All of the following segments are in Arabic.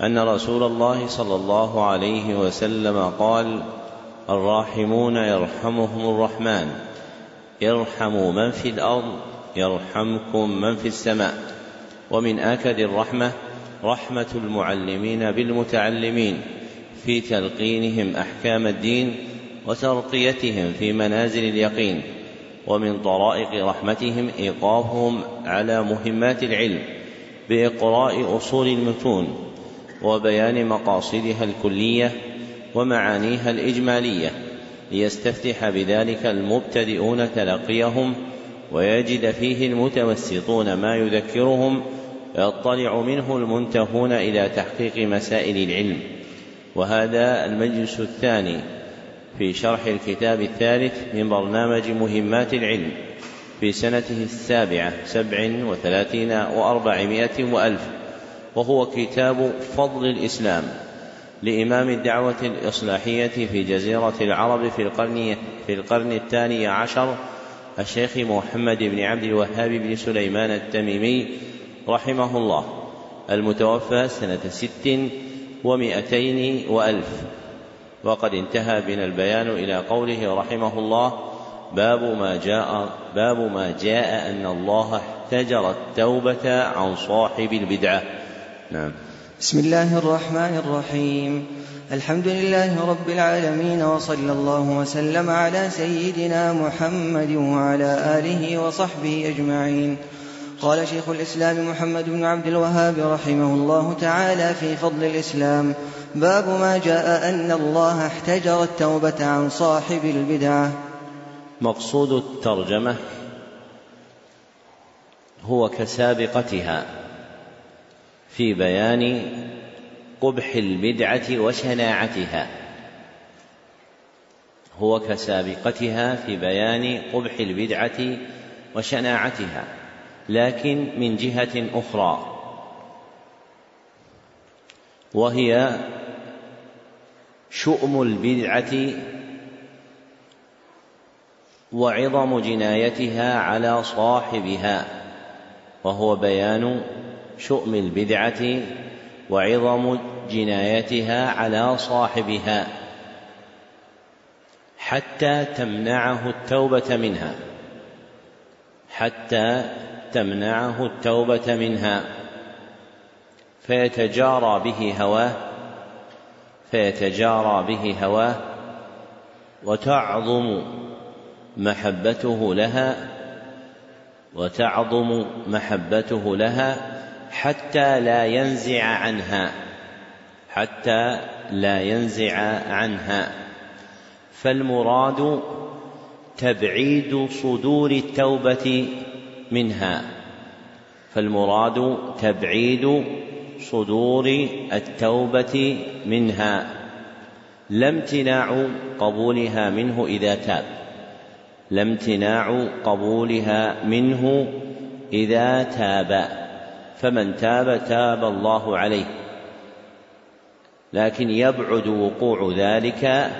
أن رسول الله صلى الله عليه وسلم قال الراحمون يرحمهم الرحمن. ارحموا من في الأرض يرحمكم من في السماء. ومن آكد الرحمة رحمة المعلمين بالمتعلمين في تلقينهم أحكام الدين وترقيتهم في منازل اليقين. ومن طرائق رحمتهم إيقافهم على مهمات العلم بإقراء أصول المتون وبيان مقاصدها الكلية ومعانيها الإجمالية ليستفتح بذلك المبتدئون تلقيهم ويجد فيه المتوسطون ما يذكرهم ويطلع منه المنتهون إلى تحقيق مسائل العلم. وهذا المجلس الثاني في شرح الكتاب الثالث من برنامج مهمات العلم في سنته السابعة سبع وثلاثين وأربعمائة وألف. وهو كتاب فضل الإسلام لإمام الدعوة الإصلاحية في جزيرة العرب في القرن في القرن الثاني عشر الشيخ محمد بن عبد الوهاب بن سليمان التميمي رحمه الله المتوفى سنة ست ومائتين وألف. وقد انتهى بنا البيان إلى قوله رحمه الله باب ما جاء باب ما جاء أن الله احتجر التوبة عن صاحب البدعة. نعم. بسم الله الرحمن الرحيم. الحمد لله رب العالمين وصلى الله وسلم على سيدنا محمد وعلى آله وصحبه أجمعين. قال شيخ الإسلام محمد بن عبد الوهاب رحمه الله تعالى في فضل الإسلام باب ما جاء أن الله احتجر التوبة عن صاحب البدعة. مقصود الترجمة هو كسابقتها. في بيان قبح البدعة وشناعتها. هو كسابقتها في بيان قبح البدعة وشناعتها لكن من جهة أخرى. وهي شؤم البدعة وعظم جنايتها على صاحبها وهو بيان شؤم البدعة وعظم جنايتها على صاحبها حتى تمنعه التوبة منها. حتى تمنعه التوبة منها. فيتجارى به هواه فيتجارى به هواه وتعظم محبته لها وتعظم محبته لها حتى لا ينزع عنها. حتى لا ينزع عنها. فالمراد تبعيد صدور التوبة منها. فالمراد تبعيد صدور التوبة منها. لا امتناع قبولها منه إذا تاب. لا امتناع قبولها منه إذا تاب. فمن تاب تاب الله عليه. لكن يبعد وقوع ذلك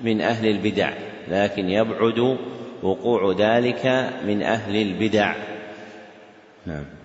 من أهل البدع. لكن يبعد وقوع ذلك من أهل البدع. نعم.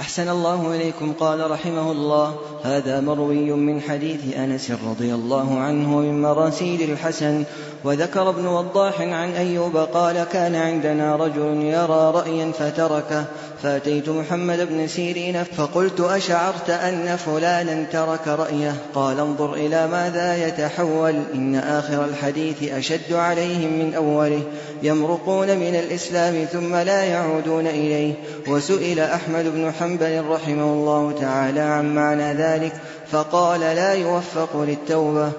أحسن الله إليكم. قال رحمه الله هذا مروي من حديث أنس رضي الله عنه من مراسيل الحسن وذكر ابن وضاح عن أيوب قال كان عندنا رجل يرى رأيا فتركه فأتيت محمد بن سيرين فقلت أشعرت أن فلانا ترك رأيه؟ قال انظر إلى ماذا يتحول. إن آخر الحديث أشد عليهم من أوله يمرقون من الإسلام ثم لا يعودون إليه. وسئل أحمد بن حنبل رحمه الله تعالى عن معنى ذلك فقال لا يوفق للتوبة.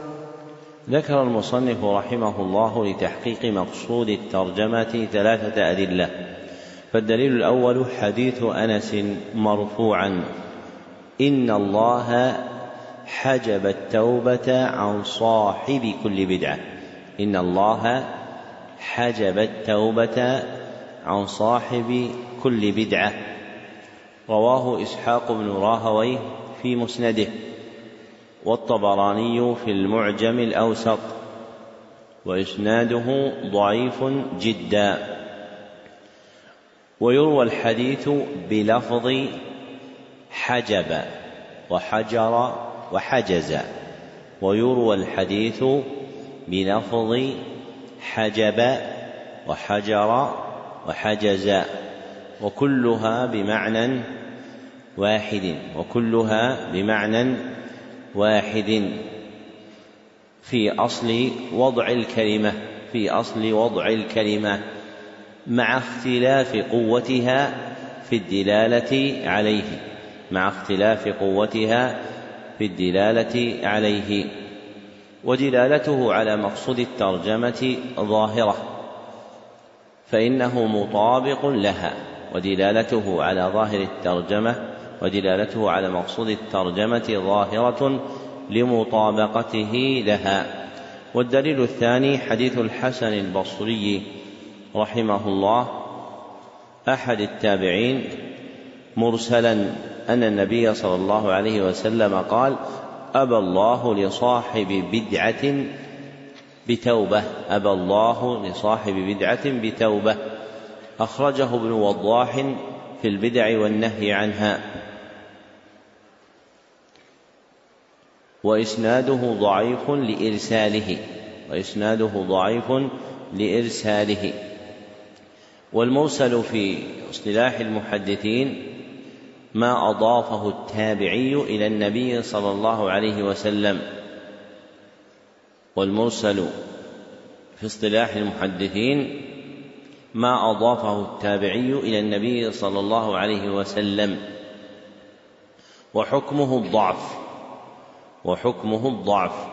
ذكر المصنف رحمه الله لتحقيق مقصود الترجمة ثلاثة أدلة. فالدليل الأول حديث أنس مرفوعا إن الله حجب التوبة عن صاحب كل بدعة. إن الله حجب التوبة عن صاحب كل بدعة. رواه إسحاق بن راهويه في مسنده والطبراني في المعجم الأوسط وإسناده ضعيف جدا. ويروى الحديث بلفظ حجب وحجر وحجز ويروى الحديث بلفظ حجب وحجر وحجز. وكلها بمعنى واحد وكلها بمعنى واحد في أصل وضع الكلمة في أصل وضع الكلمة مع اختلاف قوتها في الدلالة عليه مع اختلاف قوتها في الدلالة عليه. ودلالته على مقصود الترجمة ظاهرة فإنه مطابق لها. ودلالته على ظاهر الترجمة ودلالته على مقصود الترجمة ظاهرة لمطابقته لها. والدليل الثاني حديث الحسن البصري رحمه الله أحد التابعين مرسلا أن النبي صلى الله عليه وسلم قال أبى الله لصاحب بدعة بتوبة أبى الله لصاحب بدعة بتوبة. أخرجه ابن وضاح في البدع والنهي عنها. وإسناده ضعيف لإرساله. وإسناده ضعيف لإرساله. والمرسل في اصطلاح المحدثين ما أضافه التابعي إلى النبي صلى الله عليه وسلم. والمرسل في اصطلاح المحدثين ما أضافه التابعي إلى النبي صلى الله عليه وسلم. وحكمه الضعف. وحكمه الضعف.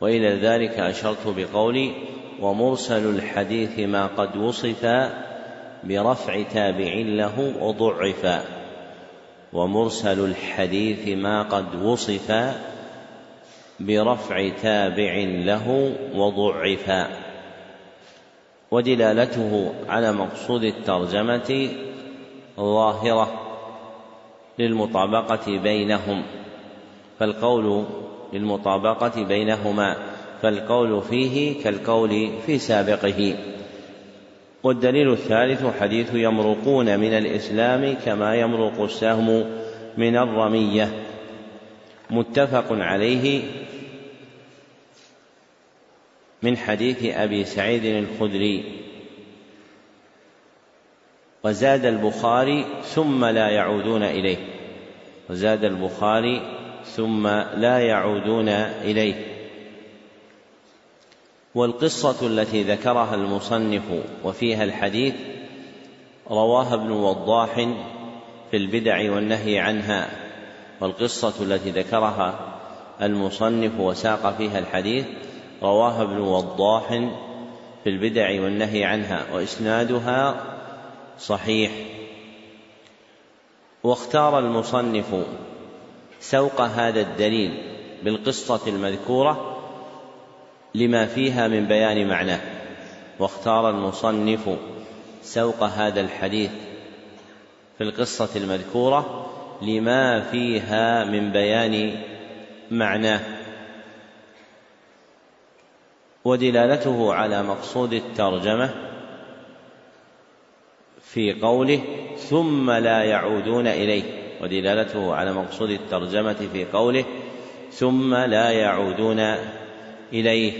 وإلى ذلك أشرت بقولي ومرسل الحديث ما قد وصف برفع تابع له وضعف. ومرسل الحديث ما قد وصف برفع تابع له وضعف ودلالته على مقصود الترجمة ظاهرة للمطابقة بينهم فالقول للمطابقة بينهما فالقول فيه كالقول في سابقه. والدليل الثالث حديث يمرقون من الإسلام كما يمرق السهم من الرمية. متفق عليه من حديث أبي سعيد الخدري. وزاد البخاري ثم لا يعودون إليه. وزاد البخاري ثم لا يعودون إليه. والقصة التي ذكرها المصنف وفيها الحديث رواها ابن وضاح في البدع والنهي عنها. والقصة التي ذكرها المصنف وساق فيها الحديث رواها ابن وضاح في البدع والنهي عنها وإسنادها صحيح. واختار المصنف سوق هذا الدليل بالقصة المذكورة لما فيها من بيان معناه. واختار المصنف سوق هذا الحديث في القصة المذكورة لما فيها من بيان معناه. ودلالته على مقصود الترجمة في قوله ثم لا يعودون إليه. ودلالته على مقصود الترجمة في قوله ثم لا يعودون إليه.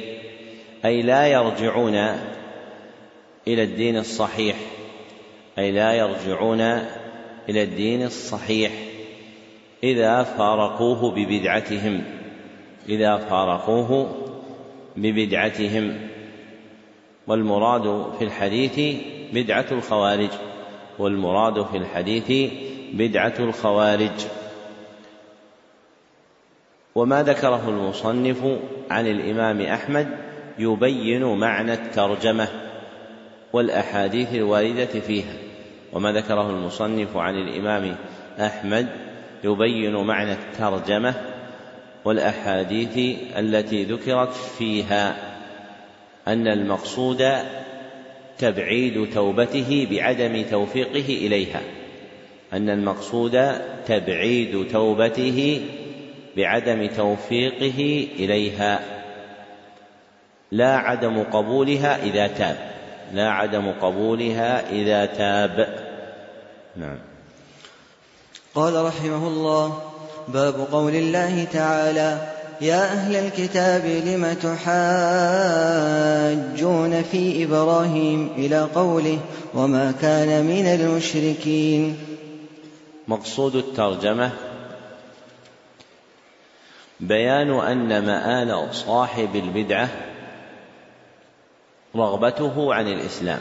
أي لا يرجعون إلى الدين الصحيح. أي لا يرجعون إلى الدين الصحيح. إذا فارقوه ببدعتهم إذا فارقوه ببدعتهم. والمراد في الحديث بدعة الخوارج والمراد في الحديث بدعة الخوارج. وما ذكره المصنف عن الإمام أحمد يبين معنى الترجمة والأحاديث الواردة فيها. وما ذكره المصنف عن الإمام أحمد يبين معنى الترجمة والأحاديث التي ذكرت فيها أن المقصود تبعيد توبته بعدم توفيقه إليها أن المقصود تبعيد توبته بعدم توفيقه إليها. لا عدم قبولها إذا تاب لا عدم قبولها إذا تاب. نعم. قال رحمه الله باب قول الله تعالى يا أهل الكتاب لم تحاجون في إبراهيم إلى قوله وما كان من المشركين؟ مقصود الترجمة بيان أن مآل صاحب البدعة رغبته عن الإسلام.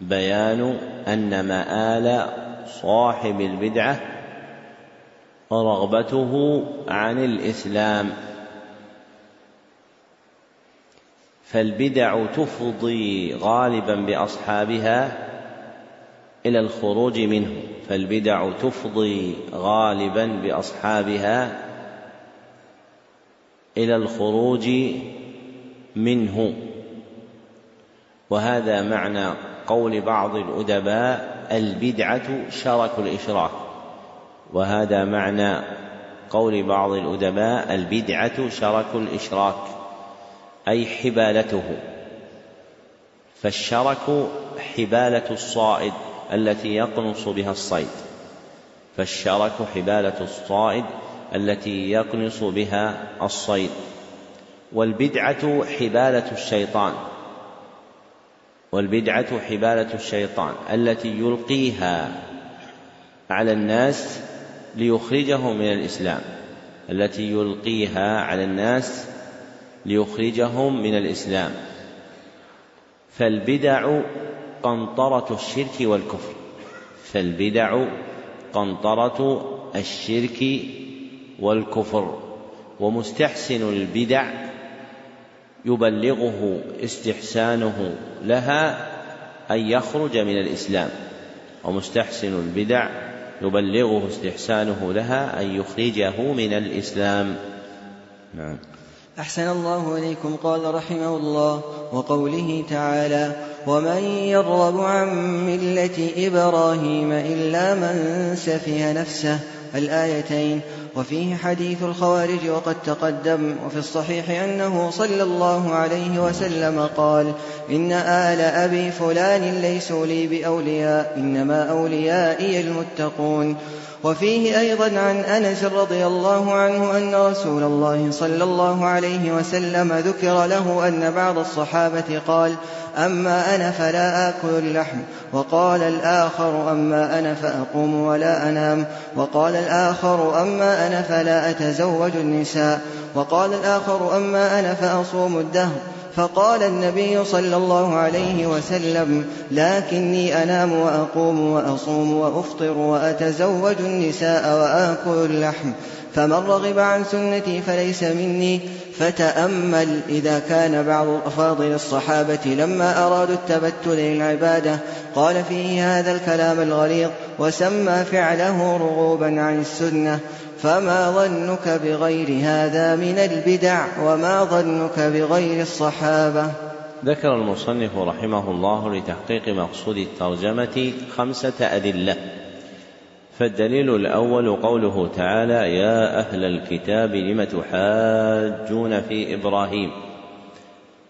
بيان أن مآل صاحب البدعة رغبته عن الإسلام. فالبدع تفضي غالبا بأصحابها إلى الخروج منه. فالبدع تفضي غالبا بأصحابها إلى الخروج منه. وهذا معنى قول بعض الأدباء البدعة شرك الإشراك. وهذا معنى قول بعض الأدباء البدعة شرك الإشراك أي حبالته. فالشرك حبالة الصائد التي يقنص بها الصيد. فالشرك حبالة الصائد التي يقنص بها الصيد. والبدعة حبالة الشيطان. والبدعة حبالة الشيطان التي يلقيها على الناس ليخرجهم من الإسلام. التي يلقيها على الناس ليخرجهم من الإسلام. فالبدع قنطرة الشرك والكفر. فالبدع قنطرة الشرك والكفر. ومستحسن البدع يبلغه استحسانه لها أن يخرج من الإسلام. ومستحسن البدع يبلغه استحسانه لها أن يخرجه من الإسلام. نعم. أحسن الله إليكم. قال رحمه الله وقوله تعالى ومن يرغب عن ملة إبراهيم إلا من سفه نفسه. الآيتين وفيه حديث الخوارج وقد تقدم وفي الصحيح أنه صلى الله عليه وسلم قال إن آل أبي فلان ليسوا لي بأولياء إنما أوليائي المتقون. وفيه أيضا عن أنس رضي الله عنه أن رسول الله صلى الله عليه وسلم ذكر له أن بعض الصحابة قال أما أنا فلا آكل اللحم. وقال الآخر أما أنا فأقوم ولا أنام. وقال الآخر أما أنا فلا أتزوج النساء. وقال الآخر أما أنا فأصوم الدهر. فقال النبي صلى الله عليه وسلم لكني أنام وأقوم وأصوم وأفطر وأتزوج النساء وآكل اللحم. فمن رغب عن سنتي فليس مني فتأمل إذا كان بعض أفاضل الصحابة لما أرادوا التبتل للعبادة. قال فيه هذا الكلام الغليظ وسمى فعله رغوبا عن السنة. فما ظنك بغير هذا من البدع وما ظنك بغير الصحابة؟ ذكر المصنف رحمه الله لتحقيق مقصود الترجمة خمسة أدلة. فالدليل الأول قوله تعالى يا أهل الكتاب لم تحاجون في إبراهيم؟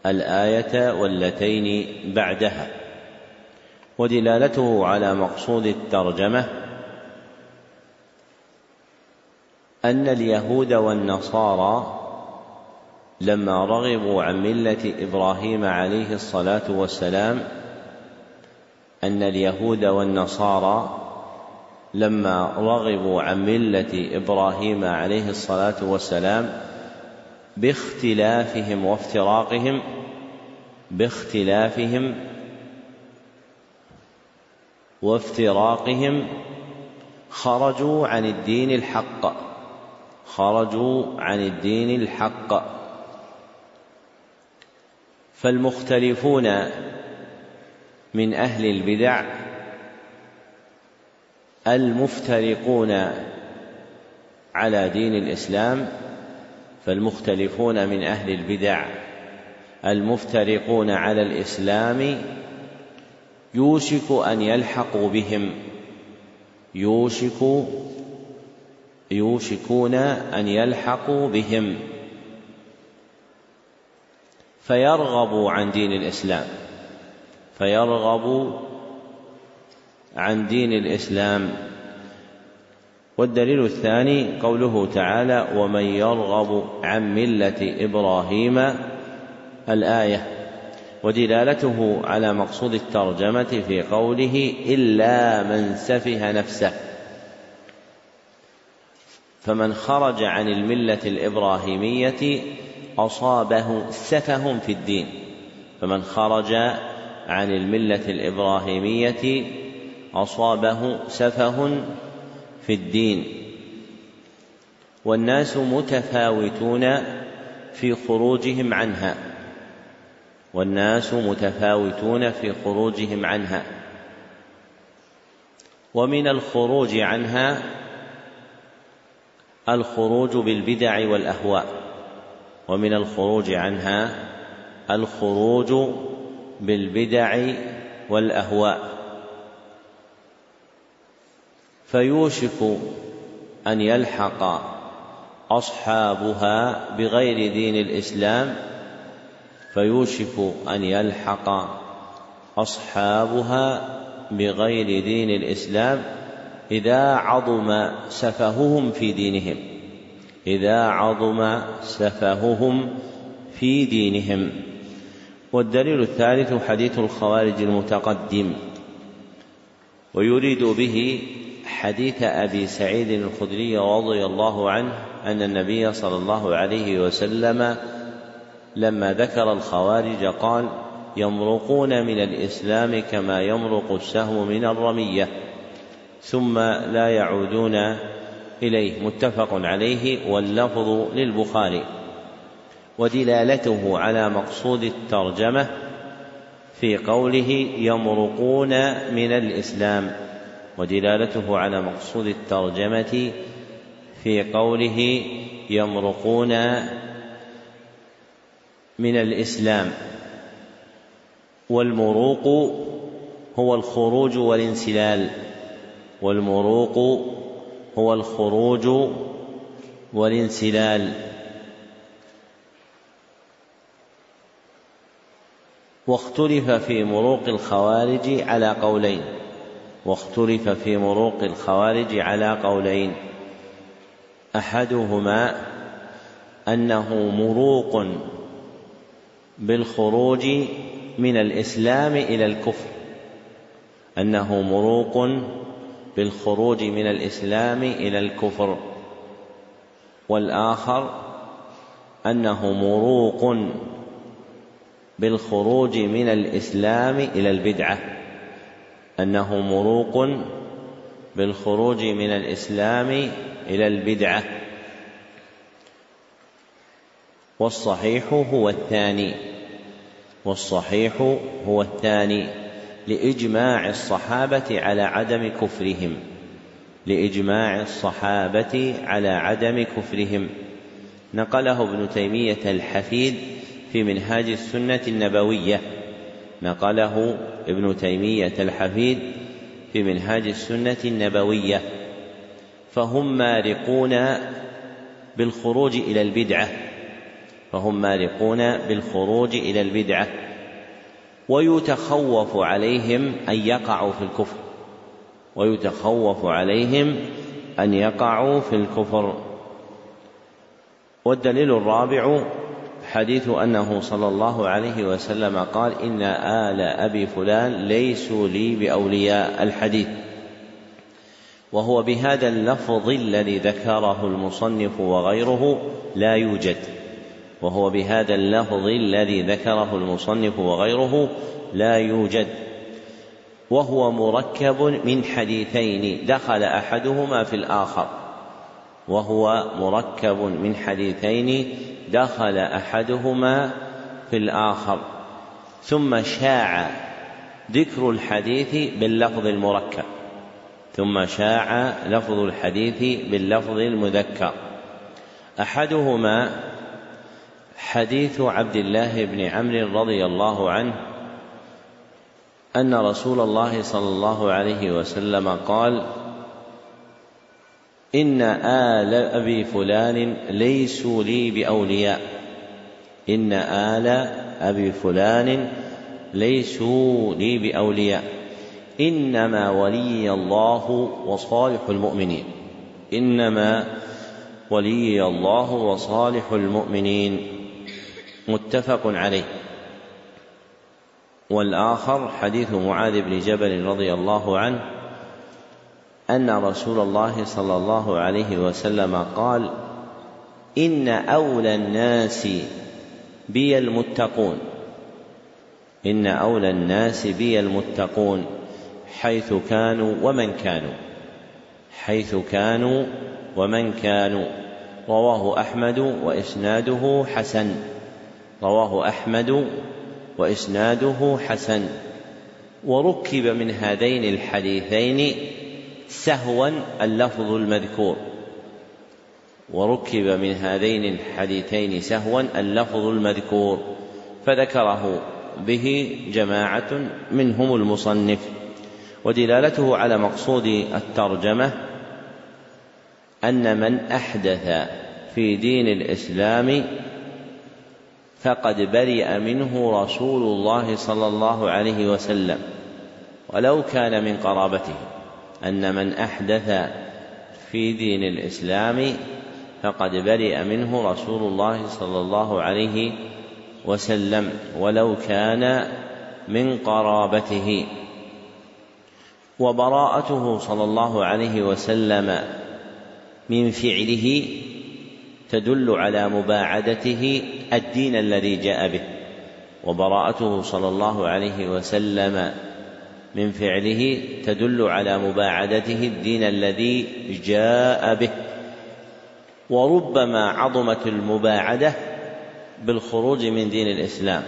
الآية والتين بعدها. ودلالته على مقصود الترجمة أن اليهود والنصارى لما رغبوا عن ملة إبراهيم عليه الصلاة والسلام أن اليهود والنصارى لما رغبوا عن ملة إبراهيم عليه الصلاة والسلام باختلافهم وافتراقهم باختلافهم وافتراقهم خرجوا عن الدين الحق خرجوا عن الدين الحق. فالمختلفون من أهل البدع المفترقون على دين الإسلام فالمختلفون من أهل البدع. المفترقون على الإسلام يوشك أن يلحقوا بهم. يوشك يوشكون أن يلحقوا بهم. فيرغبوا عن دين الإسلام. فيرغبوا عن دين الإسلام. والدليل الثاني قوله تعالى ومن يرغب عن ملة إبراهيم الآية. ودلالته على مقصود الترجمة في قوله إلا من سفه نفسه فمن خرج عن الملة الإبراهيمية أصابه سفه في الدين. فمن خرج عن الملة الإبراهيمية أصابه سفه في الدين. والناس متفاوتون في خروجهم عنها. والناس متفاوتون في خروجهم عنها. ومن الخروج عنها الخروج بالبدع والأهواء. ومن الخروج عنها الخروج بالبدع والأهواء. فيوشك أن يلحق أصحابها بغير دين الإسلام فيوشك أن يلحق أصحابها بغير دين الإسلام إذا عظم سفههم في دينهم إذا عظم سفههم في دينهم. والدليل الثالث حديث الخوارج المتقدم ويريد به حديث أبي سعيد الخدري رضي الله عنه أن النبي صلى الله عليه وسلم لما ذكر الخوارج قال يمرقون من الإسلام كما يمرق السهم من الرمية ثم لا يعودون إليه. متفق عليه واللفظ للبخاري. ودلالته على مقصود الترجمة في قوله يمرقون من الإسلام. ودلالته على مقصود الترجمة في قوله يمرقون من الإسلام. والمروق هو الخروج والانسلال. والمروق هو الخروج والانسلال. واختلف في مروق الخوارج على قولين. واختلف في مروق الخوارج على قولين. أحدهما أنه مروق بالخروج من الإسلام إلى الكفر. أنه مروق بالخروج من الإسلام إلى الكفر. والآخر أنه مروق بالخروج من الإسلام إلى البدعة. أنه مروق بالخروج من الإسلام إلى البدعة. والصحيح هو الثاني. والصحيح هو الثاني. لإجماع الصحابة على عدم كفرهم. لإجماع الصحابة على عدم كفرهم. نقله ابن تيمية الحفيد في منهاج السنة النبوية. نقله ابن تيمية الحفيد في منهاج السنة النبوية فهم مارقون بالخروج إلى البدعة فهم مارقون بالخروج إلى البدعة ويتخوف عليهم أن يقعوا في الكفر ويتخوف عليهم أن يقعوا في الكفر. والدليل الرابع حديث أنه صلى الله عليه وسلم قال إن آل أبي فلان ليسوا لي بأولياء الحديث. وهو بهذا اللفظ الذي ذكره المصنف وغيره لا يوجد. وهو بهذا اللفظ الذي ذكره المصنف وغيره لا يوجد. وهو مركب من حديثين دخل أحدهما في الآخر. وهو مركب من حديثين دخل أحدهما في الآخر ثم شاع ذكر الحديث باللفظ المركب ثم شاع لفظ الحديث باللفظ المذكر. أحدهما حديث عبد الله بن عمرو رضي الله عنه أن رسول الله صلى الله عليه وسلم قال إن آل أبي فلان ليسوا لي بأولياء. إن آل أبي فلان ليسوا لي بأولياء. إنما ولي الله وصالح المؤمنين. إنما ولي الله وصالح المؤمنين. متفق عليه. والآخر حديث معاذ بن جبل رضي الله عنه. أن رسول الله صلى الله عليه وسلم قال إن أولى الناس بي المتقون. إن أولى الناس بي المتقون حيث كانوا ومن كانوا. حيث كانوا ومن كانوا. رواه أحمد وإسناده حسن. رواه أحمد وإسناده حسن. وركب من هذين الحديثين سهوا اللفظ المذكور. وركب من هذين الحديثين سهوا اللفظ المذكور فذكره به جماعة منهم المصنف ودلالته على مقصود الترجمة أن من أحدث في دين الإسلام فقد برئ منه رسول الله صلى الله عليه وسلم ولو كان من قرابته. أن من أحدث في دين الإسلام فقد برئ منه رسول الله صلى الله عليه وسلم ولو كان من قرابته. وبراءته صلى الله عليه وسلم من فعله تدل على مباعدته الدين الذي جاء به. وبراءته صلى الله عليه وسلم من فعله تدل على مباعدته الدين الذي جاء به. وربما عظمت المباعدة بالخروج من دين الإسلام.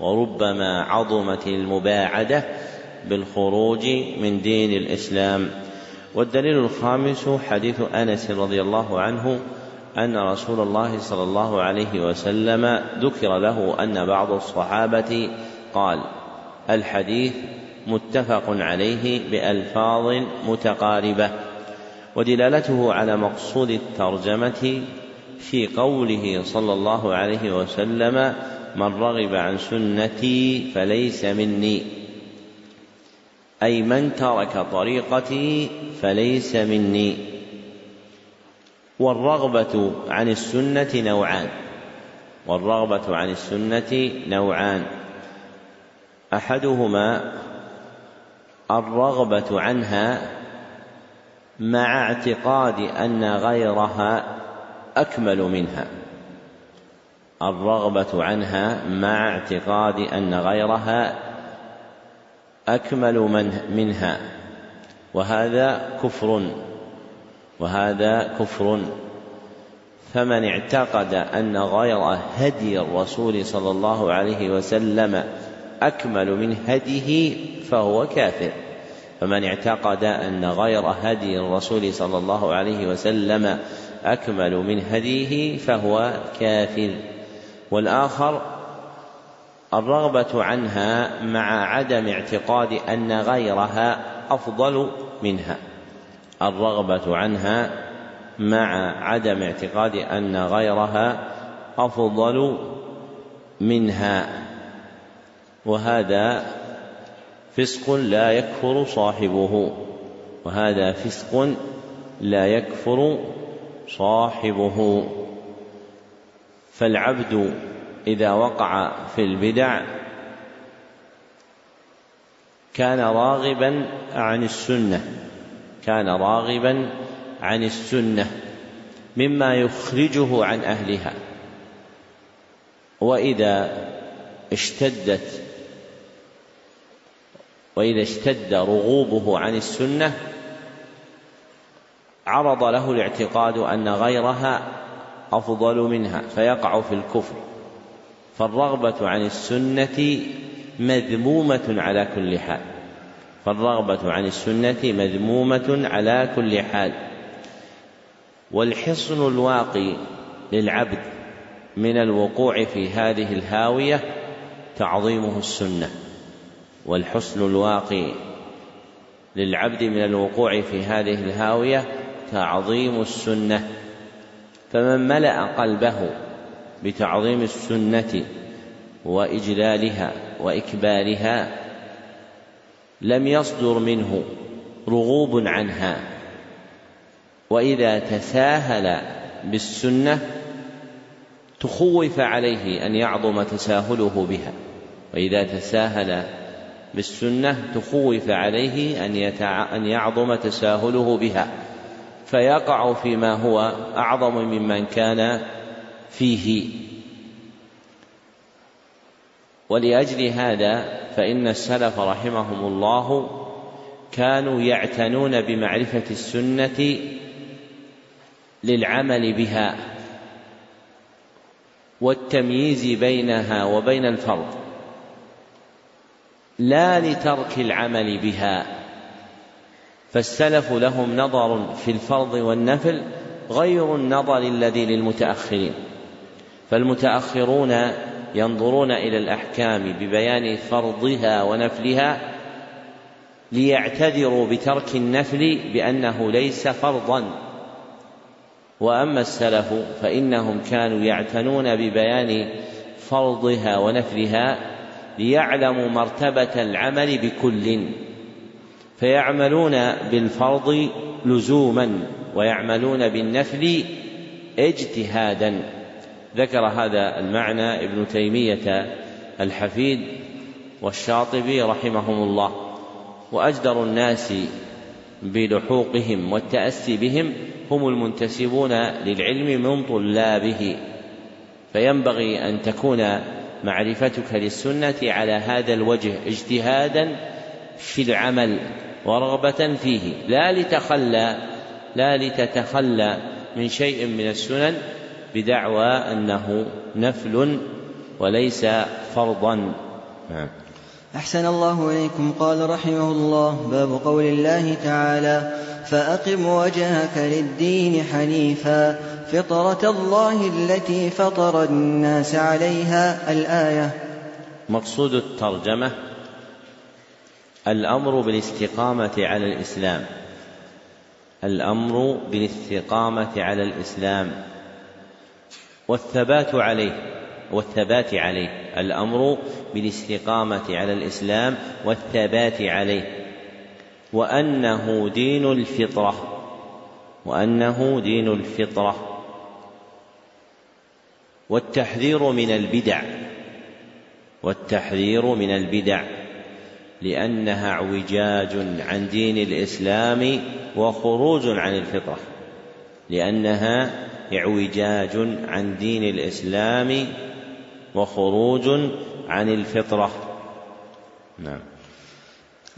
وربما عظمت المباعدة بالخروج من دين الإسلام. والدليل الخامس حديث أنس رضي الله عنه أن رسول الله صلى الله عليه وسلم ذكر له أن بعض الصحابة قال الحديث متفق عليه بألفاظ متقاربة ودلالته على مقصود الترجمة في قوله صلى الله عليه وسلم من رغب عن سنتي فليس مني أي من ترك طريقتي فليس مني والرغبة عن السنة نوعان والرغبة عن السنة نوعان أحدهما الرغبة عنها مع اعتقاد أن غيرها أكمل منها. الرغبة عنها مع اعتقاد أن غيرها أكمل من منها. وهذا كفر. وهذا كفر. فمن اعتقد أن غير هدي الرسول صلى الله عليه وسلم أكمل من هديه فهو كافر. فمن اعتقد أن غير هدي الرسول صلى الله عليه وسلم أكمل من هديه فهو كافر. والآخر الرغبة عنها مع عدم اعتقاد أن غيرها أفضل منها. الرغبة عنها مع عدم اعتقاد أن غيرها أفضل منها. وهذا فسق لا يكفر صاحبه. وهذا فسق لا يكفر صاحبه. فالعبد إذا وقع في البدع كان راغبا عن السنة. كان راغبا عن السنة مما يخرجه عن أهلها. وإذا اشتدت وإذا اشتد رغوبه عن السنة عرض له الاعتقاد أن غيرها أفضل منها فيقع في الكفر. فالرغبة عن السنة مذمومة على كل حال. فالرغبة عن السنة مذمومة على كل حال. والحصن الواقي للعبد من الوقوع في هذه الهاوية تعظيمه السنة. والحسن الواقي للعبد من الوقوع في هذه الهاوية تعظيم السنة. فمن ملأ قلبه بتعظيم السنة وإجلالها واكبارها لم يصدر منه رغوب عنها. وإذا تساهل بالسنة تخوف عليه أن يعظم تساهله بها. وإذا تساهل بالسنة تخوف عليه أن يتع... أن يعظم تساهله بها فيقع فيما هو أعظم ممن كان فيه. ولأجل هذا فإن السلف رحمهم الله كانوا يعتنون بمعرفة السنة للعمل بها والتمييز بينها وبين الفرض. لا لترك العمل بها. فالسلف لهم نظر في الفرض والنفل غير النظر الذي للمتأخرين. فالمتأخرون ينظرون إلى الأحكام ببيان فرضها ونفلها ليعتذروا بترك النفل بأنه ليس فرضا. وأما السلف فإنهم كانوا يعتنون ببيان فرضها ونفلها ليعلموا مرتبة العمل بكل. فيعملون بالفرض لزوما ويعملون بالنفل اجتهادا. ذكر هذا المعنى ابن تيمية الحفيد والشاطبي رحمهم الله. وأجدر الناس بلحوقهم والتأسي بهم هم المنتسبون للعلم من طلابه. فينبغي أن تكون معرفتك للسنة على هذا الوجه اجتهادا في العمل ورغبة فيه. لا لتخلى لا لتتخلى من شيء من السنن بدعوى أنه نفل وليس فرضا. نعم. أحسن الله إليكم. قال رحمه الله باب قول الله تعالى فأقم وجهك للدين حنيفا. فطرة الله التي فطر الناس عليها الآية. مقصود الترجمة الأمر بالاستقامة على الإسلام. الأمر بالاستقامة على الإسلام. والثبات عليه والثبات عليه. الأمر بالاستقامة على الإسلام والثبات عليه. وأنه دين الفطرة وأنه دين الفطرة. والتحذير من البدع والتحذير من البدع لأنها اعوجاج عن دين الإسلام وخروج عن الفطرة لأنها اعوجاج عن دين الإسلام وخروج عن الفطرة. نعم.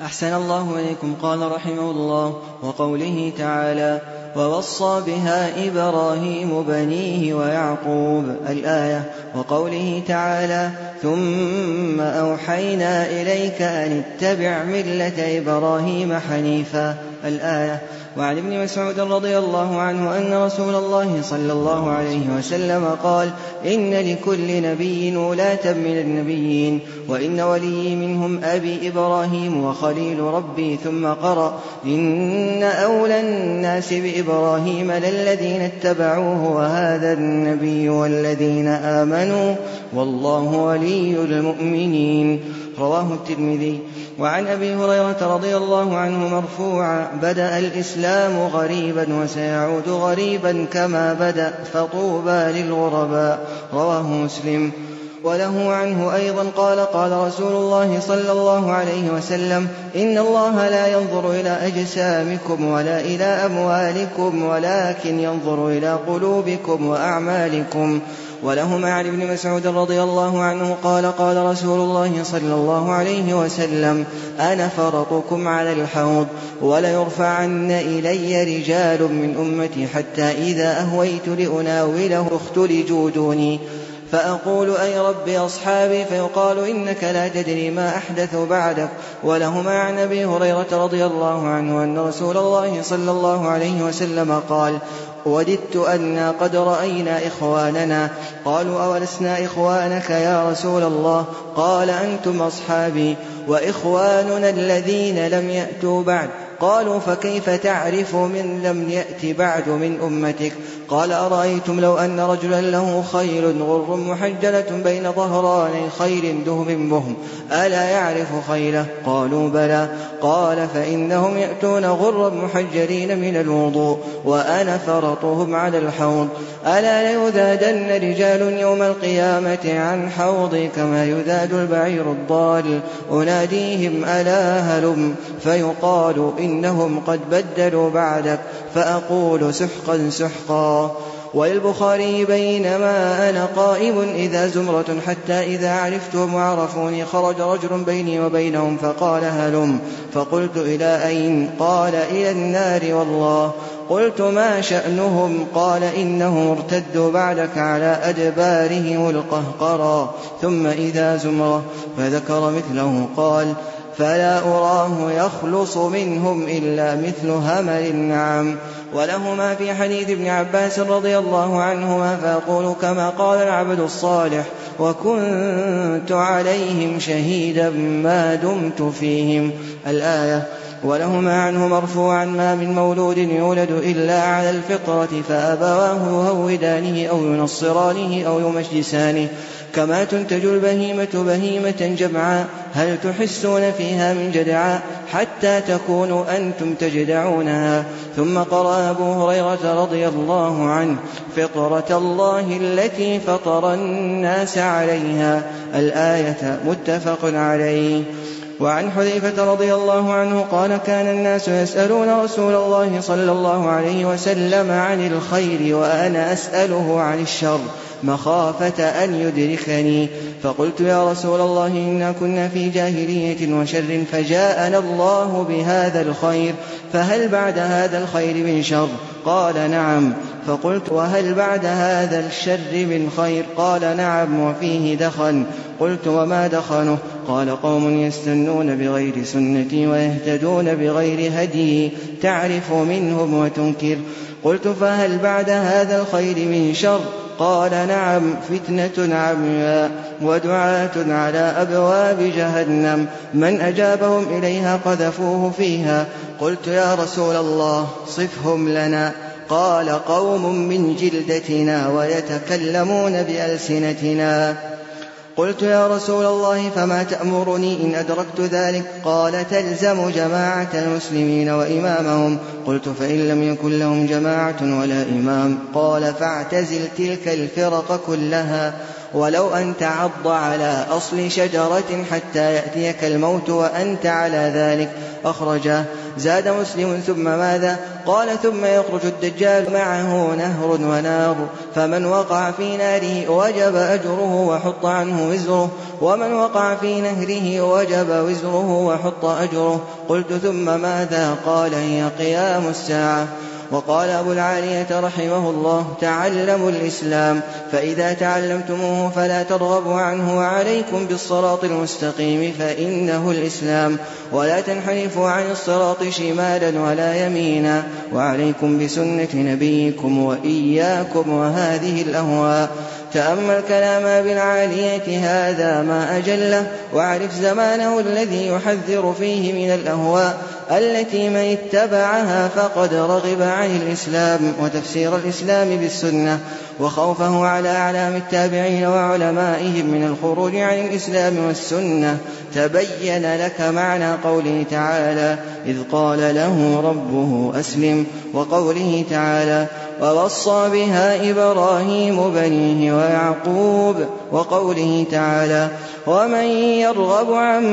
أحسن الله إليكم. قال رحمه الله وقوله تعالى ووصى بها إبراهيم بنيه ويعقوب الآية وقوله تعالى ثم أوحينا إليك أن اتبع ملة إبراهيم حنيفا. الآية وعن ابن مسعود رضي الله عنه أن رسول الله صلى الله عليه وسلم قال إن لكل نبي ولاة من النبيين وإن ولي منهم أبي إبراهيم وخليل ربي ثم قرأ إن أولى الناس بإبراهيم للذين اتبعوه وهذا النبي والذين آمنوا. والله ولي المؤمنين. رواه الترمذي. وعن أبي هريرة رضي الله عنه مرفوعا بدأ الإسلام غريبا وسيعود غريبا كما بدأ فطوبى للغرباء. رواه مسلم. وله عنه أيضا قال قال رسول الله صلى الله عليه وسلم إن الله لا ينظر إلى أجسامكم ولا إلى أموالكم ولكن ينظر إلى قلوبكم وأعمالكم. ولهما عن ابن مسعود رضي الله عنه قال قال رسول الله صلى الله عليه وسلم أنا فرطكم على الحوض وليرفعن إلي رجال من أمتي حتى إذا أهويت لأناوله اختلجوا دوني. فأقول أي رب أصحابي؟ فيقال إنك لا تدري ما أحدث بعدك. ولهما عن أبي هريرة رضي الله عنه أن رسول الله صلى الله عليه وسلم قال وددت أنا قد رأينا إخواننا. قالوا أولسنا إخوانك يا رسول الله؟ قال أنتم أصحابي وإخواننا الذين لم يأتوا بعد. قالوا فكيف تعرف من لم يأت بعد من أمتك؟ قال أرأيتم لو أن رجلا له خيل غر محجلة بين ظهراني خيل دهم بهم ألا يعرف خيله؟ قالوا بلى. قال فإنهم يأتون غرا محجلين من الوضوء وأنا فرطهم على الحوض. ألا ليذادن رجال يوم القيامة عن حوضي كما يذاد البعير الضال؟ أناديهم ألا هلم؟ فيقال إنهم قد بدلوا بعدك فأقول سحقا سحقا. وللبخاري بينما أنا قائم إذا زمرة حتى إذا عرفتهم وعرفوني خرج رجل بيني وبينهم فقال هلم. فقلت إلى أين؟ قال إلى النار والله. قلت ما شأنهم؟ قال إنهم ارتدوا بعدك على أدبارهم القهقرى ثم إذا زمرة فذكر مثله قال فلا أراه يخلص منهم إلا مثل همل النعم. ولهما في حديث ابن عباس رضي الله عنهما فأقول كما قال العبد الصالح وكنت عليهم شهيدا ما دمت فيهم. الآية ولهما عنه مرفوعا ما من مولود يولد إلا على الفطرة فأبواه يهودانه أو ينصرانه أو يمجسانه. كما تنتج البهيمة بهيمة جمعاء هل تحسون فيها من جدعاء حتى تكونوا أنتم تجدعونها. ثم قرأ أبو هريرة رضي الله عنه فطرة الله التي فطر الناس عليها. الآية متفق عليه. وعن حذيفة رضي الله عنه قال كان الناس يسألون رسول الله صلى الله عليه وسلم عن الخير وأنا أسأله عن الشر. مخافة أن يدركني. فقلت يا رسول الله إنا كنا في جاهلية وشر فجاءنا الله بهذا الخير فهل بعد هذا الخير من شر؟ قال نعم. فقلت وهل بعد هذا الشر من خير؟ قال نعم وفيه دخن. قلت وما دخنه؟ قال قوم يستنون بغير سنتي ويهتدون بغير هدي تعرف منهم وتنكر. قلت فهل بعد هذا الخير من شر؟ قال نعم فتنة عمياء ودعاة على أبواب جهنم. من أجابهم إليها قذفوه فيها. قلت يا رسول الله صفهم لنا. قال قوم من جلدتنا ويتكلمون بألسنتنا. قلت يا رسول الله فما تأمرني إن أدركت ذلك؟ قال تلزم جماعة المسلمين وإمامهم. قلت فإن لم يكن لهم جماعة ولا إمام. قال فاعتزل تلك الفرق كلها ولو أن تعض على أصل شجرة حتى يأتيك الموت وأنت على ذلك. أخرجاه زاد مسلم ثم ماذا؟ قال ثم يخرج الدجال معه نهر ونار فمن وقع في ناره وجب أجره وحط عنه وزره ومن وقع في نهره وجب وزره وحط أجره. قلت ثم ماذا؟ قال هي قيام الساعة. وقال أبو العالية رحمه الله تعلموا الإسلام فإذا تعلمتموه فلا ترغبوا عنه وعليكم بالصراط المستقيم فإنه الإسلام. ولا تنحرفوا عن الصراط شمالا ولا يمينا. وعليكم بسنة نبيكم وإياكم وهذه الأهواء. تأمل كلام أبي العالية هذا ما أجله واعرف زمانه الذي يحذر فيه من الأهواء. التي من اتبعها فقد رغب عن الإسلام وتفسير الإسلام بالسنة. وخوفه على أعلام التابعين وعلمائهم من الخروج عن الإسلام والسنة. تبين لك معنى قوله تعالى إذ قال له ربه أسلم وقوله تعالى ووصى بها إبراهيم بنيه ويعقوب وقوله تعالى ومن يرغب عن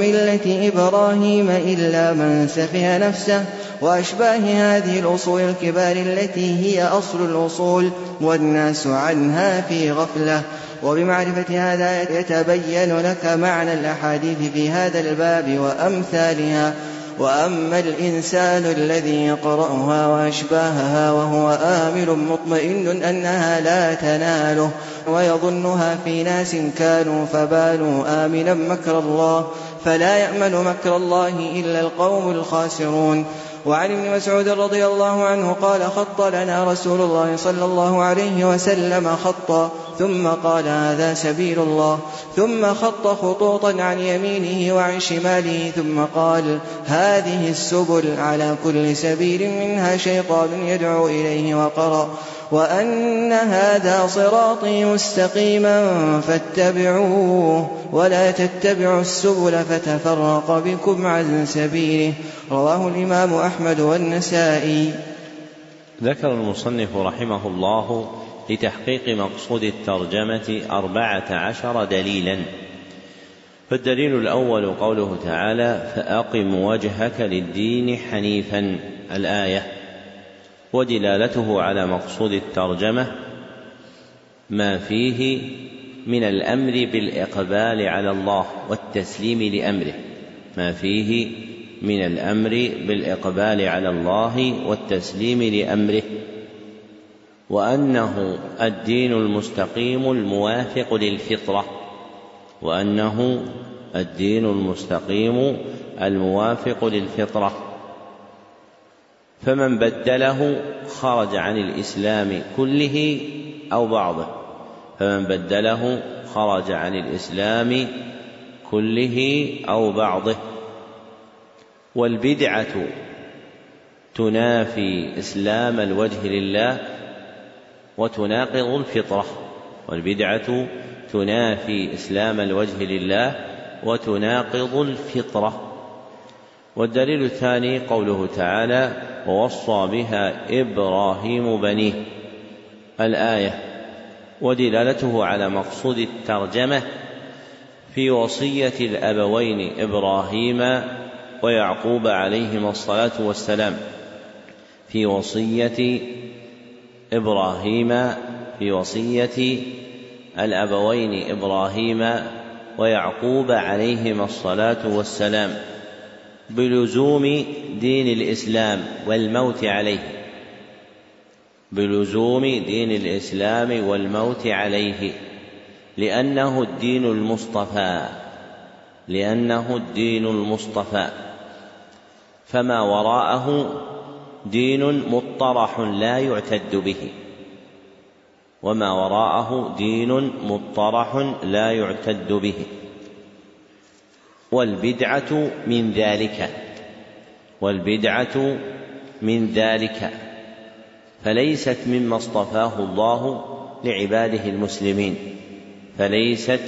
ملة إبراهيم إلا من سفه نفسه وأشباه هذه الأصول الكبار التي هي أصل الأصول والناس عنها في غفلة. وبمعرفة هذا يتبين لك معنى الأحاديث في هذا الباب وأمثالها. وأما الإنسان الذي يقرأها وأشباهها وهو آمل مطمئن أنها لا تناله ويظنها في ناس كانوا فبالوا آمنا مكر الله فلا يأمن مكر الله إلا القوم الخاسرون. وعن ابن مسعود رضي الله عنه قال خط لنا رسول الله صلى الله عليه وسلم خطا ثم قال هذا سبيل الله ثم خط خطوطا عن يمينه وعن شماله ثم قال هذه السبل على كل سبيل منها شيطان يدعو إليه وقرأ وأن هذا صراطي مستقيما فاتبعوه ولا تتبعوا السبل فتفرق بكم عن سبيله. رواه الإمام أحمد والنسائي. ذكر المصنف رحمه الله لتحقيق مقصود الترجمة أربعة عشر دليلا. فالدليل الأول قوله تعالى فأقم وجهك للدين حنيفا الآية. ودلالته على مقصود الترجمة ما فيه من الأمر بالإقبال على الله والتسليم لأمره. ما فيه من الأمر بالإقبال على الله والتسليم لأمره وأنه الدين المستقيم الموافق للفطرة وأنه الدين المستقيم الموافق للفطرة. فمن بدله خرج عن الإسلام كله أو بعضه فمن بدله خرج عن الإسلام كله أو بعضه. والبدعة تنافي إسلام الوجه لله وتناقض الفطرة. والبدعة تنافي إسلام الوجه لله وتناقض الفطرة. والدليل الثاني قوله تعالى ووصى بها إبراهيم بنيه الآية ودلالته على مقصود الترجمة في وصية الأبوين إبراهيم ويعقوب عليهما الصلاة والسلام في وصية إبراهيم في وصية الأبوين إبراهيم ويعقوب عليهما الصلاة والسلام بلزوم دين الإسلام والموت عليه. بلزوم دين الإسلام والموت عليه. لأنه الدين المصطفى. لأنه الدين المصطفى. فما وراءه دين مطرح لا يعتد به. وما وراءه دين مطرح لا يعتد به. والبدعة من ذلك. والبدعة من ذلك. فليست مما اصطفاه الله لعباده المسلمين. فليست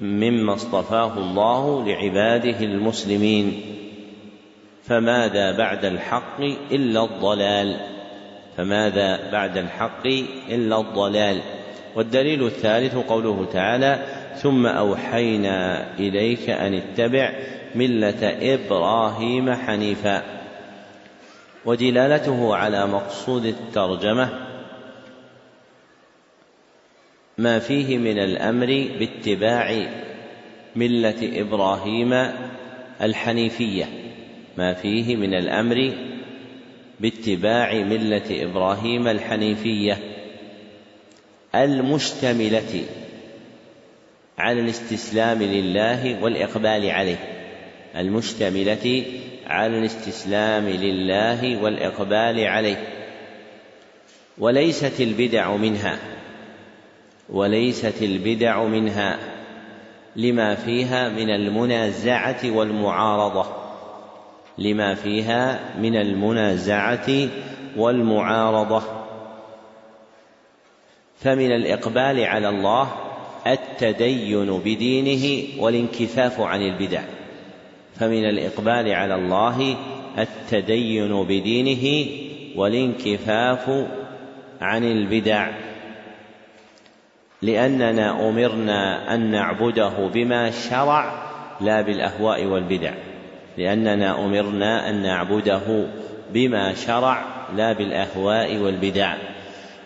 مما اصطفاه الله لعباده المسلمين. فماذا بعد الحق إلا الضلال؟ فماذا بعد الحق إلا الضلال؟ والدليل الثالث قوله تعالى ثم أوحينا إليك أن اتبع ملة إبراهيم حنيفا. ودلالته على مقصود الترجمة ما فيه من الأمر باتباع ملة إبراهيم الحنيفية. ما فيه من الأمر باتباع ملة إبراهيم الحنيفية المشتملة على الاستسلام لله والإقبال عليه. المشتملة على الاستسلام لله والإقبال عليه. وليست البدع منها. وليست البدع منها لما فيها من المنازعة والمعارضة. لما فيها من المنازعة والمعارضة. فمن الإقبال على الله التدين بدينه والانكفاف عن البدع. فمن الإقبال على الله التدين بدينه والانكفاف عن البدع. لأننا أمرنا أن نعبده بما شرع لا بالأهواء والبدع. لأننا أمرنا أن نعبده بما شرع لا بالأهواء والبدع.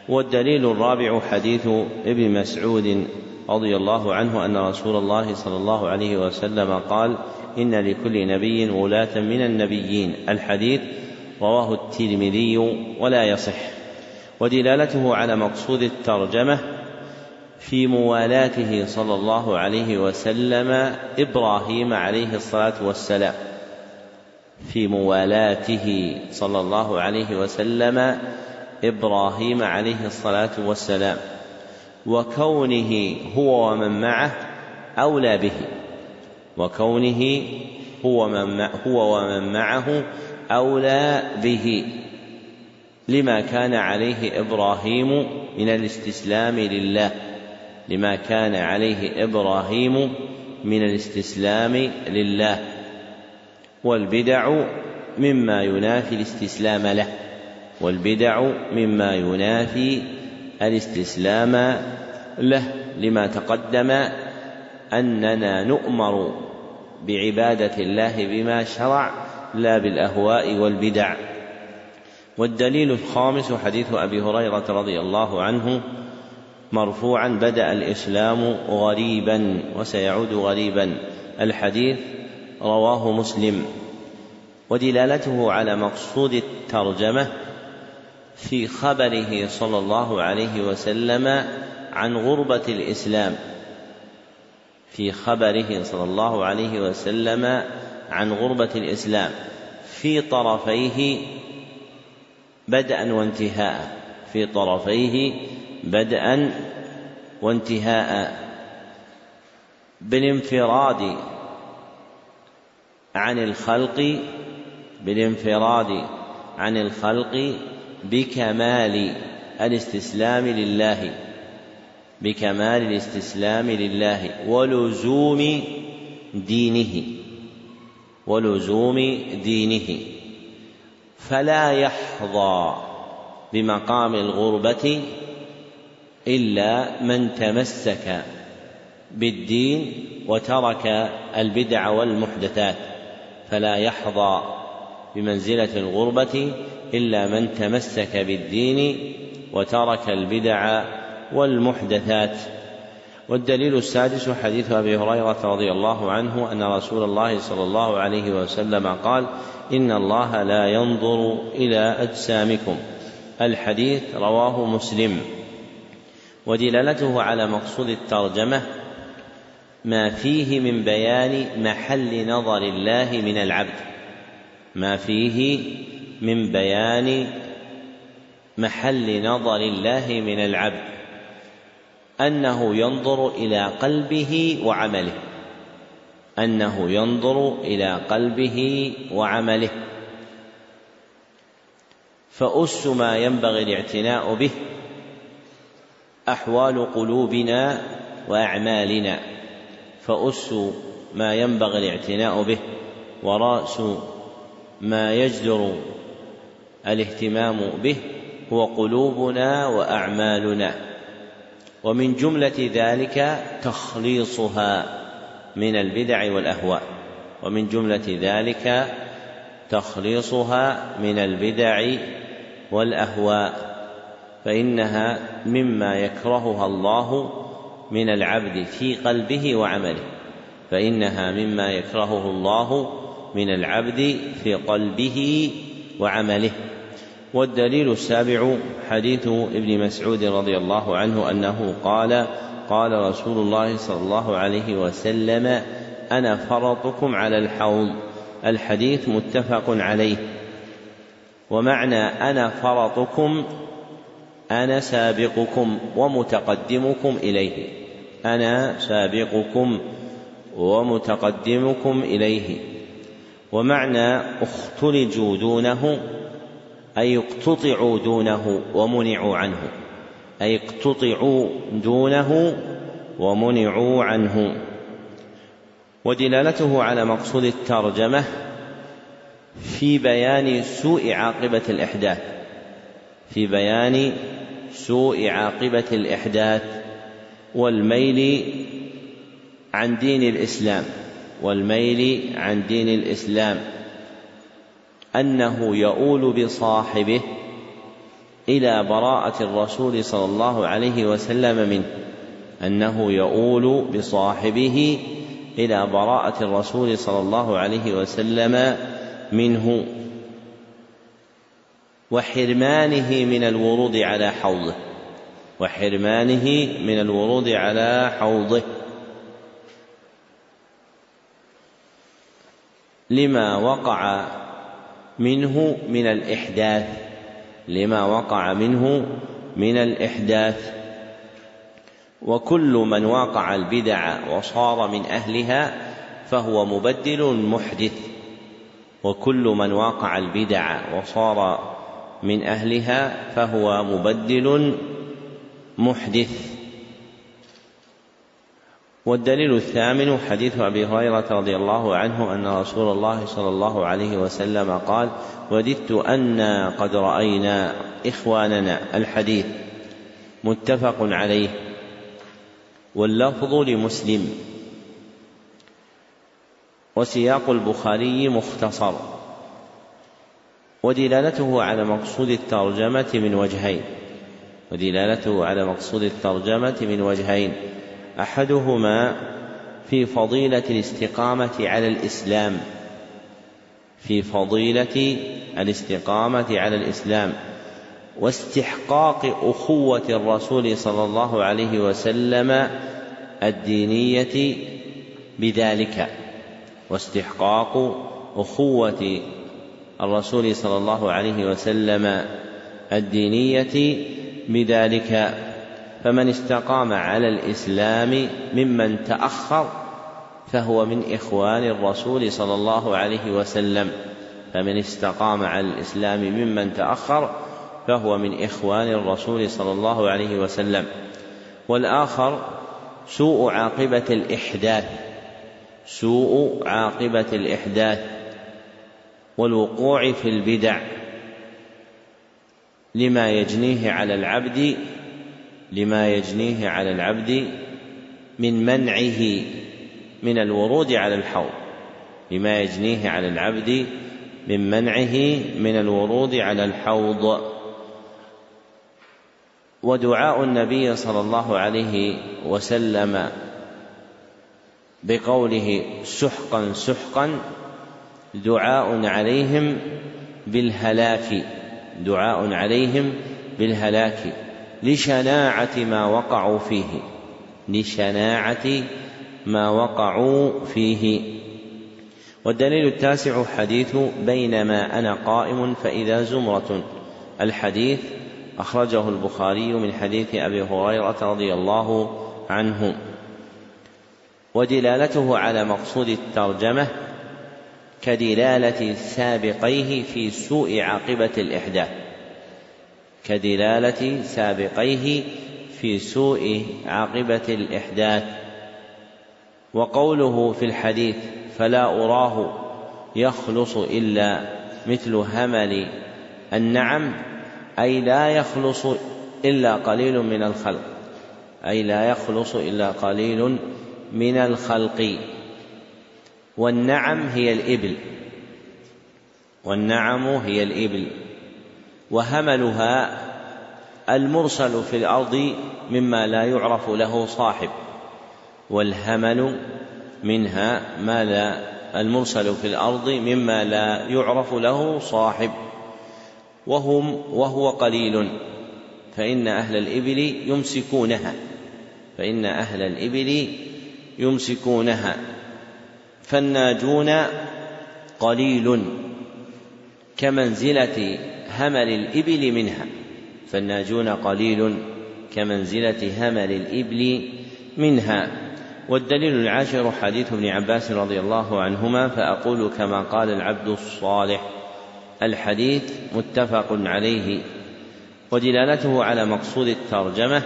والدليل الرابع حديث ابن مسعود رضي الله عنه أن رسول الله صلى الله عليه وسلم قال إن لكل نبي ولاة من النبيين. الحديث رواه الترمذي ولا يصح. ودلالته على مقصود الترجمة في موالاته صلى الله عليه وسلم إبراهيم عليه الصلاة والسلام. في موالاته صلى الله عليه وسلم إبراهيم عليه الصلاة والسلام وكونه هو ومن معه أولى به وكونه هو من هو ومن معه أولى به لما كان عليه إبراهيم من الاستسلام لله لما كان عليه إبراهيم من الاستسلام لله. والبدع مما ينافي الاستسلام له والبدع مما ينافي الاستسلام له لما تقدم أننا نؤمر بعبادة الله بما شرع لا بالأهواء والبدع. والدليل الخامس حديث أبي هريرة رضي الله عنه مرفوعا بدأ الإسلام غريبا وسيعود غريبا. الحديث رواه مسلم. ودلالته على مقصود الترجمة في خبره صلى الله عليه وسلم عن غربة الإسلام. في خبره صلى الله عليه وسلم عن غربة الإسلام. في طرفيه بدءا وانتهاء. في طرفيه بدءا وانتهاء. بالانفراد عن الخلق بالانفراد عن الخلق بكمال الاستسلام لله بكمال الاستسلام لله ولزوم دينه ولزوم دينه. فلا يحظى بمقام الغربة إلا من تمسك بالدين وترك البدع والمحدثات. فلا يحظى بمنزلة الغربة إلا من تمسك بالدين وترك البدع والمحدثات. والدليل السادس حديث أبي هريرة رضي الله عنه أن رسول الله صلى الله عليه وسلم قال إن الله لا ينظر إلى أجسامكم. الحديث رواه مسلم. ودلالته على مقصود الترجمة ما فيه من بيان محل نظر الله من العبد. ما فيه من بيان محل نظر الله من العبد. أنه ينظر إلى قلبه وعمله. أنه ينظر إلى قلبه وعمله. فأس ما ينبغي الاعتناء به. أحوال قلوبنا وأعمالنا. فأس ما ينبغي الاعتناء به ورأس ما يجدر الاهتمام به هو قلوبنا وأعمالنا. ومن جملة ذلك تخليصها من البدع والأهواء. ومن جملة ذلك تخليصها من البدع والأهواء. فإنها مما يكرهها الله من العبد في قلبه وعمله فإنها مما يكرهه الله من العبد في قلبه وعمله. والدليل السابع حديث ابن مسعود رضي الله عنه أنه قال قال رسول الله صلى الله عليه وسلم أنا فرطكم على الحوض. الحديث متفق عليه. ومعنى أنا فرطكم أنا سابقكم ومتقدمكم إليه. أنا سابقكم ومتقدمكم إليه. ومعنى اختلجوا دونه أي اقتطعوا دونه ومنعوا عنه. أي اقتطعوا دونه ومنعوا عنه. ودلالته على مقصود الترجمة في بيان سوء عاقبة الإحداث. في بيان سوء عاقبة الإحداث. والميل عن دين الإسلام والميل عن دين الإسلام. أنه يؤول بصاحبه إلى براءة الرسول صلى الله عليه وسلم منه. أنه يؤول بصاحبه إلى براءة الرسول صلى الله عليه وسلم منه. وحرمانه من الورود على حوضه. وحرمانه من الورود على حوضه. لما وقع منه من الإحداث لما وقع منه من الإحداث. وكل من واقع البدع وصار من أهلها فهو مبدل محدث. وكل من واقع البدع وصار من أهلها فهو مبدل محدث. والدليل الثامن حديث أبي هريرة رضي الله عنه أن رسول الله صلى الله عليه وسلم قال وددت أنا قد رأينا إخواننا. الحديث متفق عليه. واللفظ لمسلم. وسياق البخاري مختصر. ودلالته على مقصود الترجمة من وجهين. ودلالته على مقصود الترجمة من وجهين. أحدهما في فضيلة الاستقامة على الإسلام. في فضيلة الاستقامة على الإسلام. واستحقاق أخوة الرسول صلى الله عليه وسلم الدينية بذلك. واستحقاق أخوة الرسول صلى الله عليه وسلم الدينية بذلك فمن استقام على الإسلام ممن تأخر فهو من إخوان الرسول صلى الله عليه وسلم. فمن استقام على الإسلام ممن تأخر فهو من إخوان الرسول صلى الله عليه وسلم. والآخر سوء عاقبة الإحداث سوء عاقبة الإحداث والوقوع في البدع. لما يجنيه على العبد لما يجنيه على العبد من منعه من الورود على الحوض. لما يجنيه على العبد من منعه من الورود على الحوض. ودعاء النبي صلى الله عليه وسلم بقوله سحقا سحقا دعاء عليهم بالهلاك. دعاء عليهم بالهلاك لشناعة ما وقعوا فيه. لشناعة ما وقعوا فيه. والدليل التاسع حديث بينما أنا قائم فإذا زمرة. الحديث أخرجه البخاري من حديث أبي هريرة رضي الله عنه. ودلالته على مقصود الترجمة كدلالة سابقيه في سوء عاقبة الإحداث. كدلالة سابقيه في سوء عاقبة الإحداث. وقوله في الحديث فلا أراه يخلص إلا مثل همل النعم أي لا يخلص إلا قليل من الخلق. أي لا يخلص إلا قليل من الخلق. والنعم هي الإبل. والنعم هي الإبل. وهملها المرسل في الأرض مما لا يعرف له صاحب. والهمل منها ما لا المرسل في الأرض مما لا يعرف له صاحب. وهم وهو قليل. فإن أهل الإبل يمسكونها. فإن أهل الإبل يمسكونها. فالناجون قليل كمنزلة همل الإبل منها. فالناجون قليل كمنزلة همل الإبل منها. والدليل العاشر حديث ابن عباس رضي الله عنهما فأقول كما قال العبد الصالح الحديث متفق عليه ودلالته على مقصود الترجمة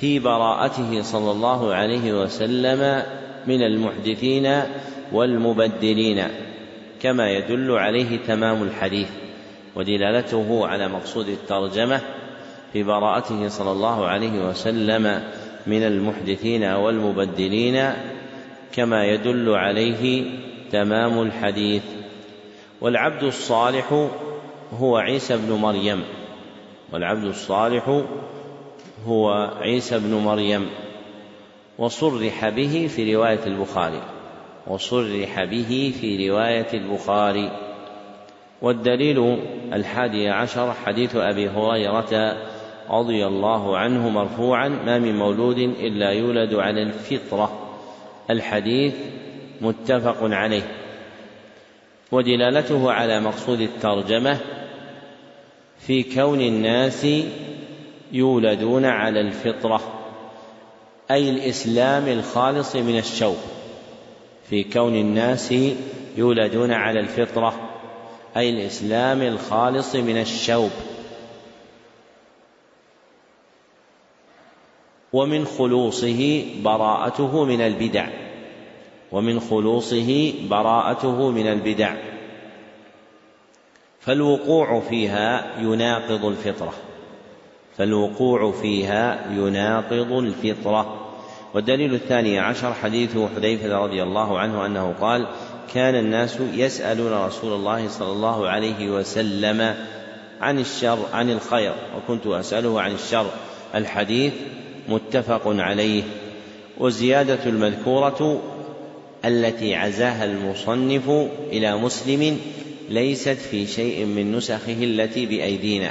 في براءته صلى الله عليه وسلم من المحدثين والمبدلين كما يدل عليه تمام الحديث ودلالته على مقصود الترجمة في براءته صلى الله عليه وسلم من المحدثين والمبدلين كما يدل عليه تمام الحديث. والعبد الصالح هو عيسى بن مريم والعبد الصالح هو عيسى بن مريم. وصرح به في رواية البخاري. وصرح به في رواية البخاري. والدليل الحادي عشر حديث أبي هريرة رضي الله عنه مرفوعا ما من مولود إلا يولد على الفطرة. الحديث متفق عليه. ودلالته على مقصود الترجمة في كون الناس يولدون على الفطرة. أي الإسلام الخالص من الشوق في كون الناس يولدون على الفطرة أي الإسلام الخالص من الشوب ومن خلوصه براءته من البدع ومن خلوصه براءته من البدع. فالوقوع فيها يناقض الفطرة فالوقوع فيها يناقض الفطرة. والدليل الثاني عشر حديث حذيفة رضي الله عنه أنه قال كان الناس يسألون رسول الله صلى الله عليه وسلم عن الشر عن الخير وكنت أسأله عن الشر. الحديث متفق عليه. والزياده المذكورة التي عزاها المصنف إلى مسلم ليست في شيء من نسخه التي بأيدينا.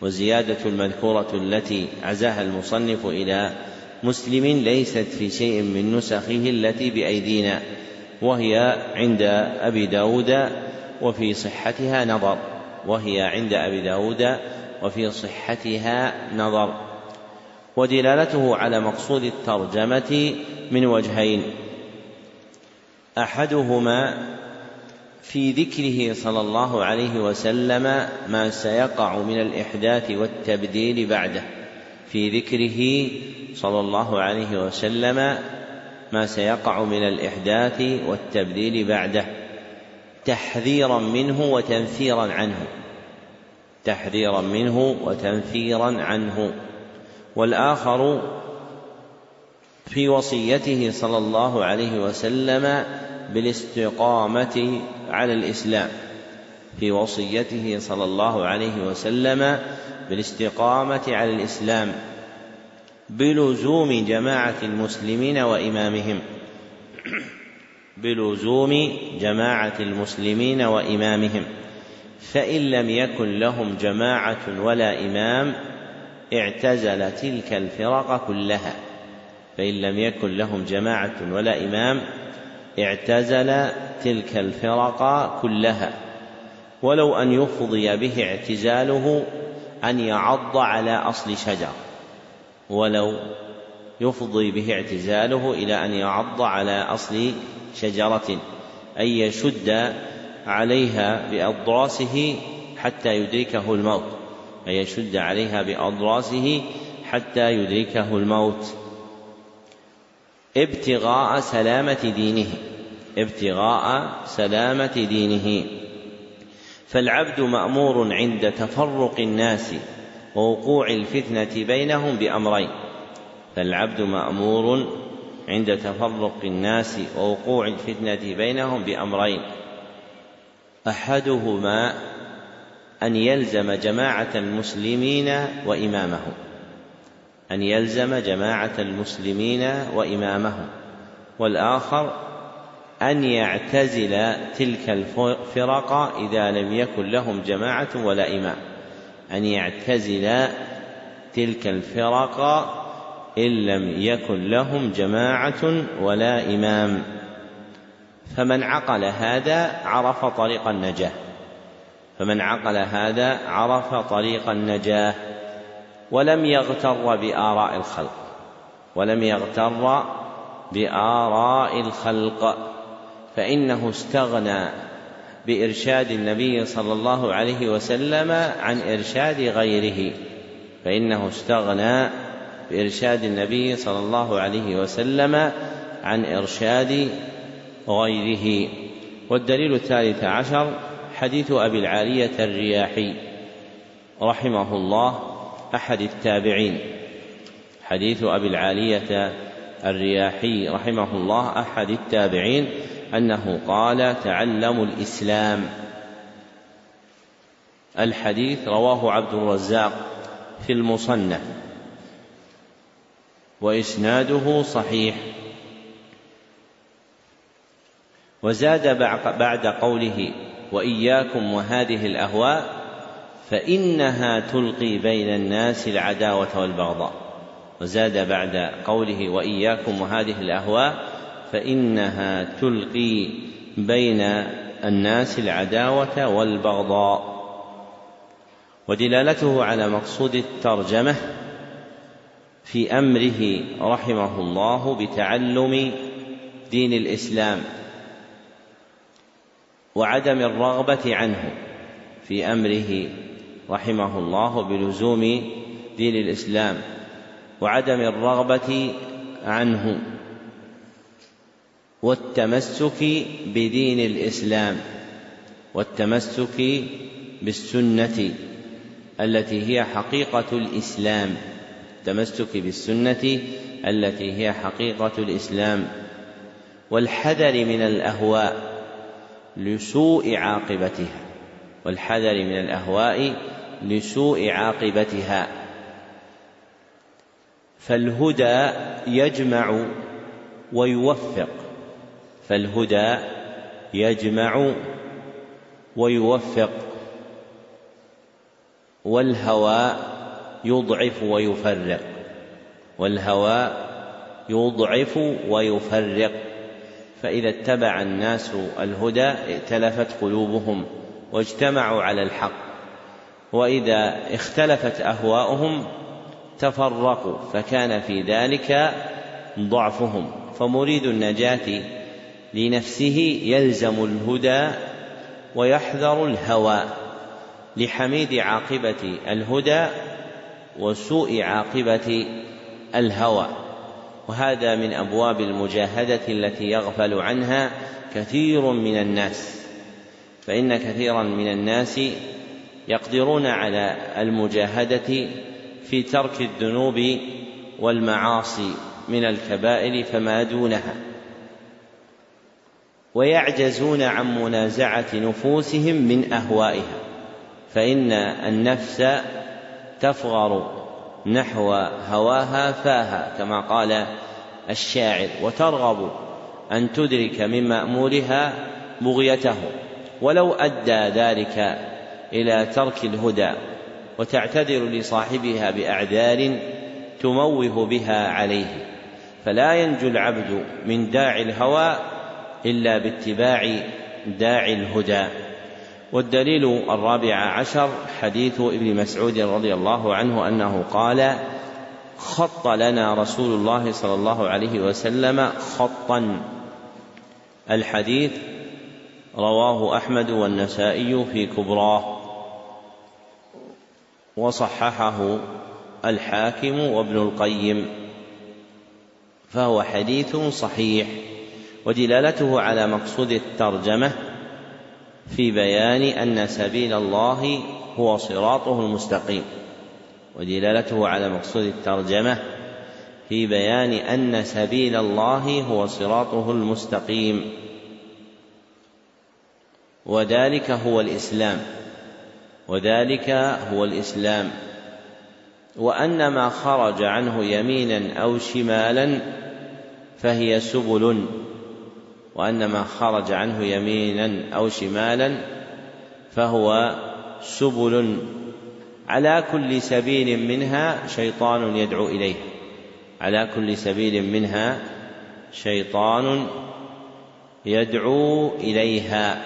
والزياده المذكورة التي عزاها المصنف إلى مسلم ليست في شيء من نسخه التي بأيدينا وهي عند أبي داود وفي صحتها نظر وهي عند أبي داود وفي صحتها نظر. ودلالته على مقصود الترجمة من وجهين. أحدهما في ذكره صلى الله عليه وسلم ما سيقع من الإحداث والتبديل بعده في ذكره صلى الله عليه وسلم ما سيقع من الإحداث والتبديل بعده تحذيرا منه وتنفيرا عنه تحذيرا منه وتنفيرا عنه. والآخر في وصيته صلى الله عليه وسلم بالاستقامة على الإسلام في وصيته صلى الله عليه وسلم بالاستقامة على الإسلام. بلزوم جماعة المسلمين وإمامهم. بلزوم جماعة المسلمين وإمامهم. فإن لم يكن لهم جماعة ولا إمام اعتزل تلك الفرق كلها. فإن لم يكن لهم جماعة ولا إمام اعتزل تلك الفرق كلها. ولو أن يفضي به اعتزاله أن يعض على أصل شجر. ولو يفضي به اعتزاله إلى أن يعض على أصل شجرة أي يشد عليها بأضراسه حتى يدركه الموت أي يشد عليها بأضراسه حتى يدركه الموت. ابتغاء سلامة دينه ابتغاء سلامة دينه. فالعبد مأمور عند تفرق الناس ووقوع الفتنة بينهم بأمرين فالعبد مأمور عند تفرق الناس ووقوع الفتنة بينهم بأمرين أحدهما أن يلزم جماعة المسلمين وإمامهم. أن يلزم جماعة المسلمين وإمامهم. والآخر أن يعتزل تلك الفرق إذا لم يكن لهم جماعة ولا إمام. أن يعتزل تلك الفرق إن لم يكن لهم جماعة ولا إمام. فمن عقل هذا عرف طريق النجاة. فمن عقل هذا عرف طريق النجاة. ولم يغتر بآراء الخلق. ولم يغتر بآراء الخلق. فإنه استغنى بإرشاد النبي صلى الله عليه وسلم عن إرشاد غيره فإنه استغنى بإرشاد النبي صلى الله عليه وسلم عن إرشاد غيره. والدليل الثالث عشر حديث أبي العالية الرياحي رحمه الله أحد التابعين. حديث أبي العالية الرياحي رحمه الله أحد التابعين. أنه قال تعلموا الإسلام. الحديث رواه عبد الرزاق في المصنف وإسناده صحيح. وزاد بعد قوله وإياكم وهذه الأهواء فإنها تلقي بين الناس العداوة والبغضاء. وزاد بعد قوله وإياكم وهذه الأهواء فإنها تلقي بين الناس العداوة والبغضاء. ودلالته على مقصود الترجمة في أمره رحمه الله بتعلم دين الإسلام وعدم الرغبة عنه في أمره رحمه الله بلزوم دين الإسلام وعدم الرغبة عنه. والتمسك بدين الإسلام والتمسك بالسنة التي هي حقيقة الإسلام التمسك بالسنة التي هي حقيقة الإسلام. والحذر من الأهواء لسوء عاقبتها والحذر من الأهواء لسوء عاقبتها. فالهدى يجمع ويوفق. فالهدى يجمع ويوفق والهوى يضعف ويفرق والهوى يضعف ويفرق. فإذا اتبع الناس الهدى ائتلفت قلوبهم واجتمعوا على الحق وإذا اختلفت أهواؤهم تفرقوا فكان في ذلك ضعفهم. فمريد النجاة لنفسه يلزم الهدى ويحذر الهوى لحميد عاقبة الهدى وسوء عاقبة الهوى. وهذا من أبواب المجاهدة التي يغفل عنها كثير من الناس. فإن كثيرا من الناس يقدرون على المجاهدة في ترك الذنوب والمعاصي من الكبائر فما دونها. ويعجزون عن منازعة نفوسهم من أهوائها فإن النفس تفغر نحو هواها فاها كما قال الشاعر وترغب أن تدرك من مأمورها بغيته ولو أدى ذلك إلى ترك الهدى وتعتذر لصاحبها بأعذار تموه بها عليه فلا ينجو العبد من داعي الهوى إلا باتباع داعي الهدى. والدليل الرابع عشر حديث ابن مسعود رضي الله عنه أنه قال خط لنا رسول الله صلى الله عليه وسلم خطا. الحديث رواه أحمد والنسائي في كبراه وصححه الحاكم وابن القيم فهو حديث صحيح. ودلالته على مقصود الترجمة في بيان أن سبيل الله هو صراطه المستقيم ودلالته على مقصود الترجمة في بيان أن سبيل الله هو صراطه المستقيم وذلك هو الإسلام وذلك هو الإسلام وأن ما خرج عنه يمينا أو شمالا فهي سبل وأن ما خرج عنه يمينا أو شمالا فهو سبل على كل سبيل منها شيطان يدعو إليه. على كل سبيل منها شيطان يدعو إليها.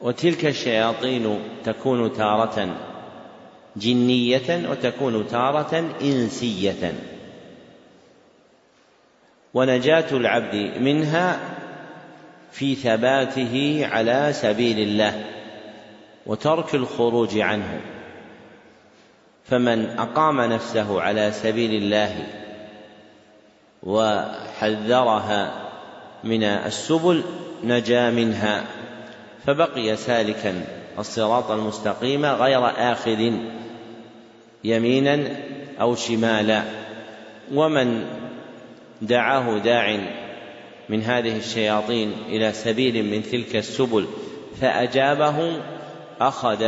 وتلك الشياطين تكون تارة جنية وتكون تارة إنسية. ونجاة العبد منها في ثباته على سبيل الله وترك الخروج عنه. فمن أقام نفسه على سبيل الله وحذرها من السبل نجا منها فبقي سالكا الصراط المستقيم غير آخذ يمينا أو شمالا. ومن دعاه داع من هذه الشياطين إلى سبيل من تلك السبل فأجابه أخذ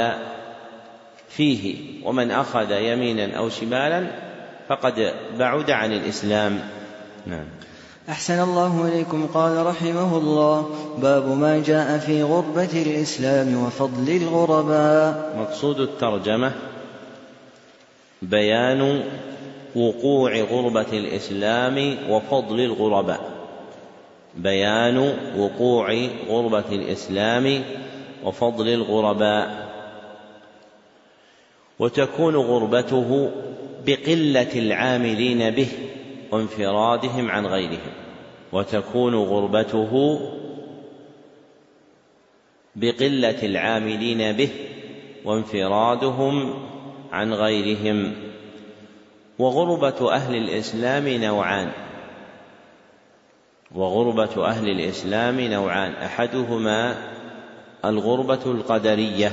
فيه ومن أخذ يمينا أو شمالا فقد بعد عن الإسلام. نعم. أحسن الله إليكم قال رحمه الله باب ما جاء في غربة الإسلام وفضل الغرباء. مقصود الترجمة بيان وقوع غربة الإسلام وفضل الغرباء. بيان وقوع غربة الإسلام وفضل الغرباء. وتكون غربته بقلة العاملين به وانفرادهم عن غيرهم. وتكون غربته بقلة العاملين به وانفرادهم عن غيرهم. وغربة أهل الإسلام نوعان. وغربة أهل الإسلام نوعان. أحدهما الغربة القدرية.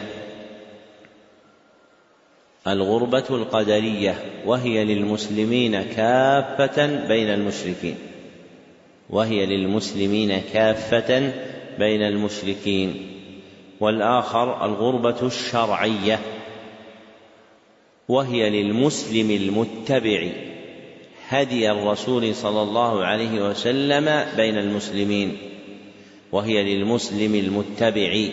الغربة القدرية وهي للمسلمين كافة بين المشركين. وهي للمسلمين كافة بين المشركين. والآخر الغربة الشرعية وهي للمسلم المتبع. هدي الرسول صلى الله عليه وسلم بين المسلمين وهي للمسلم المتبع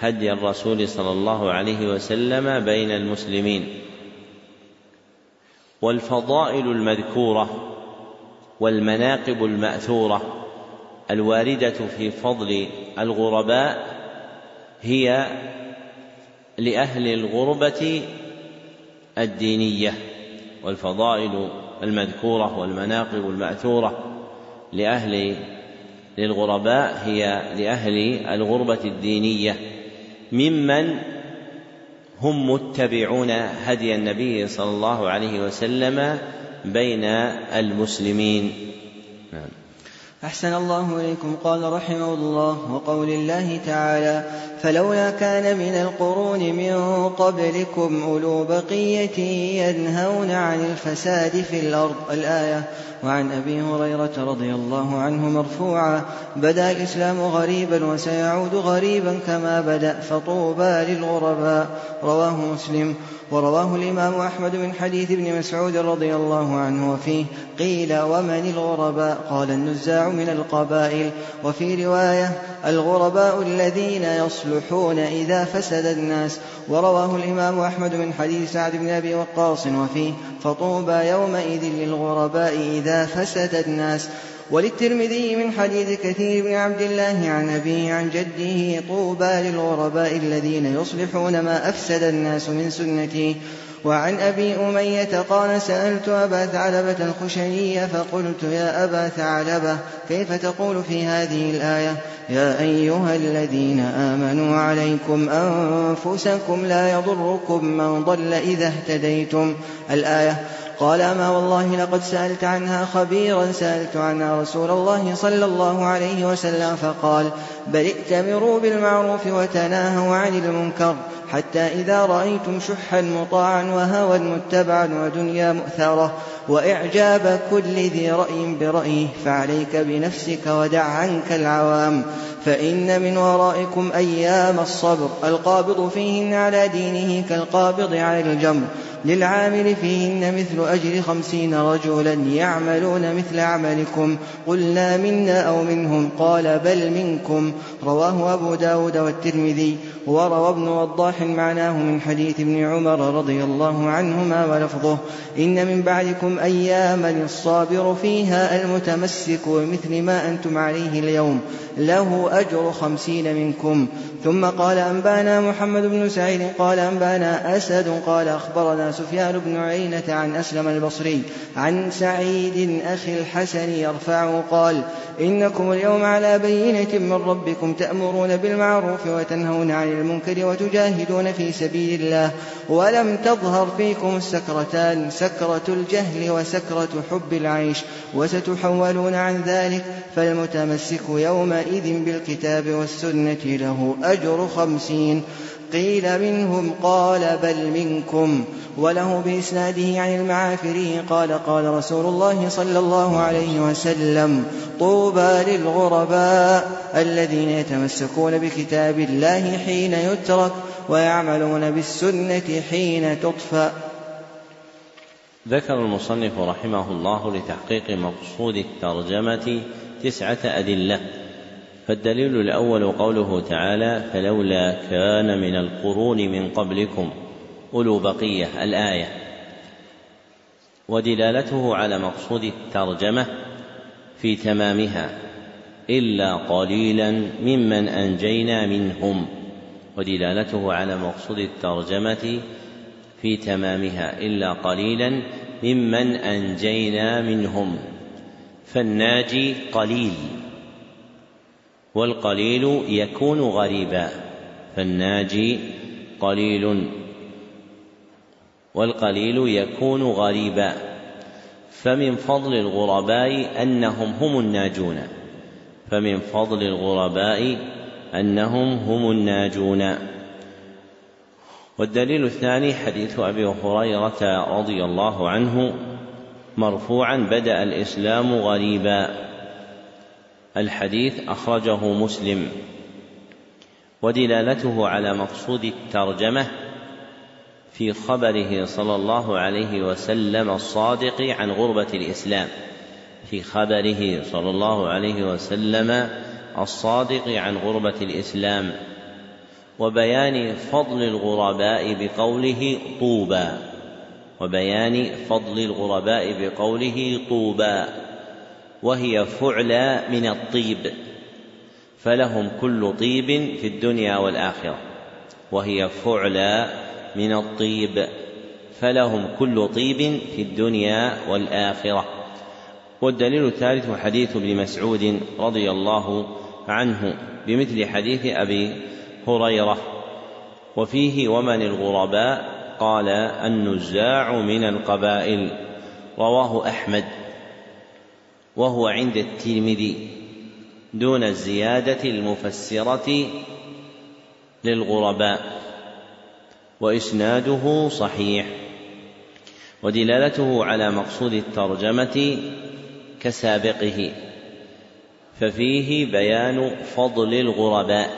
هدي الرسول صلى الله عليه وسلم بين المسلمين. والفضائل المذكورة والمناقب المأثورة الواردة في فضل الغرباء هي لأهل الغربة الدينية والفضائل المذكورة والمناقب الماثوره لأهل للغرباء هي لأهل الغربة الدينية ممن هم متبعون هدي النبي صلى الله عليه وسلم بين المسلمين نعم. أحسن الله إليكم قال رحمه الله وقول الله تعالى فلولا كان من القرون من قبلكم أولو بقية ينهون عن الفساد في الأرض. الآية وعن أبي هريرة رضي الله عنه مرفوعا بدا الإسلام غريبا وسيعود غريبا كما بدا فطوبى للغرباء. رواه مسلم. ورواه الإمام أحمد من حديث ابن مسعود رضي الله عنه وفيه قيل ومن الغرباء؟ قال النزاع من القبائل. وفي رواية الغرباء الذين يصلحون إذا فسد الناس. ورواه الإمام أحمد من حديث سعد بن أبي وقاص وفيه فطوبى يومئذ للغرباء إذا فسد الناس. وللترمذي من حديث كثير بن عبد الله عن أبيه عن جده طوبى للغرباء الذين يصلحون ما أفسد الناس من سنتي. وعن أبي أمية قال سألت أبا ثعلبة الخشني فقلت يا أبا ثعلبة كيف تقول في هذه الآية؟ يا أيها الذين آمنوا عليكم أنفسكم لا يضركم من ضل إذا اهتديتم. الآية قال أما والله لقد سألت عنها خبيرا سألت عنها رسول الله صلى الله عليه وسلم فقال بل ائتمروا بالمعروف وتناهوا عن المنكر. حتى إذا رأيتم شحا مطاعا وهوى متبعا ودنيا مؤثرة وإعجاب كل ذي رأي برأيه فعليك بنفسك ودع عنك العوام فإن من ورائكم أيام الصبر القابض فيهن على دينه كالقابض على الجمر للعامل فيهن مثل أجر خمسين رجلا يعملون مثل عملكم. قلنا منا أو منهم. قال بل منكم. رواه أبو داود والترمذي. وروى ابن وضاح معناه من حديث ابن عمر رضي الله عنهما ولفظه. إن من بعدكم أياما الصابر فيها المتمسك بمثل ما أنتم عليه اليوم. له أجر خمسين منكم. ثم قال أنبأنا محمد بن سعيد قال أنبأنا أسد قال أخبرنا سفيان بن عيينة عن أسلم البصري عن سعيد أخي الحسن يرفعه قال إنكم اليوم على بينة من ربكم تأمرون بالمعروف وتنهون عن المنكر وتجاهدون في سبيل الله ولم تظهر فيكم السكرتان سكرة الجهل وسكرة حب العيش وستحولون عن ذلك فالمتمسك يومئذ بالكتاب والسنة له أجر خمسين. قيل منهم قال بل منكم وله بإسناده عن المعافري قال قال رسول الله صلى الله عليه وسلم طوبى للغرباء الذين يتمسكون بكتاب الله حين يترك ويعملون بالسنة حين تطفأ. ذكر المصنف رحمه الله لتحقيق مقصود الترجمة تسعة أدلة. فالدليل الأول قوله تعالى فلولا كان من القرون من قبلكم أولو بقية الآية. ودلالته على مقصود الترجمة في تمامها إلا قليلا ممن أنجينا منهم. ودلالته على مقصود الترجمة في تمامها إلا قليلا ممن أنجينا منهم. فالناجي قليل. والقليل يكون غريبا فالناجي قليل والقليل يكون غريبا فمن فضل الغرباء أنهم هم الناجون فمن فضل الغرباء أنهم هم الناجون والدليل الثاني حديث أبي هريرة رضي الله عنه مرفوعا بدأ الإسلام غريبا الحديث أخرجه مسلم ودلالته على مقصود الترجمة في خبره صلى الله عليه وسلم الصادق عن غربة الإسلام في خبره صلى الله عليه وسلم الصادق عن غربة الإسلام وبيان فضل الغرباء بقوله طوبى وبيان فضل الغرباء بقوله طوبى. وهي فعلى من الطيب فلهم كل طيب في الدنيا والآخرة. وهي فعلى من الطيب فلهم كل طيب في الدنيا والآخرة. والدليل الثالث حديث ابن مسعود رضي الله عنه بمثل حديث أبي هريرة. وفيه ومن الغرباء قال النزاع من القبائل رواه أحمد. وهو عند الترمذي دون الزيادة المفسرة للغرباء وإسناده صحيح ودلالته على مقصود الترجمة كسابقه ففيه بيان فضل الغرباء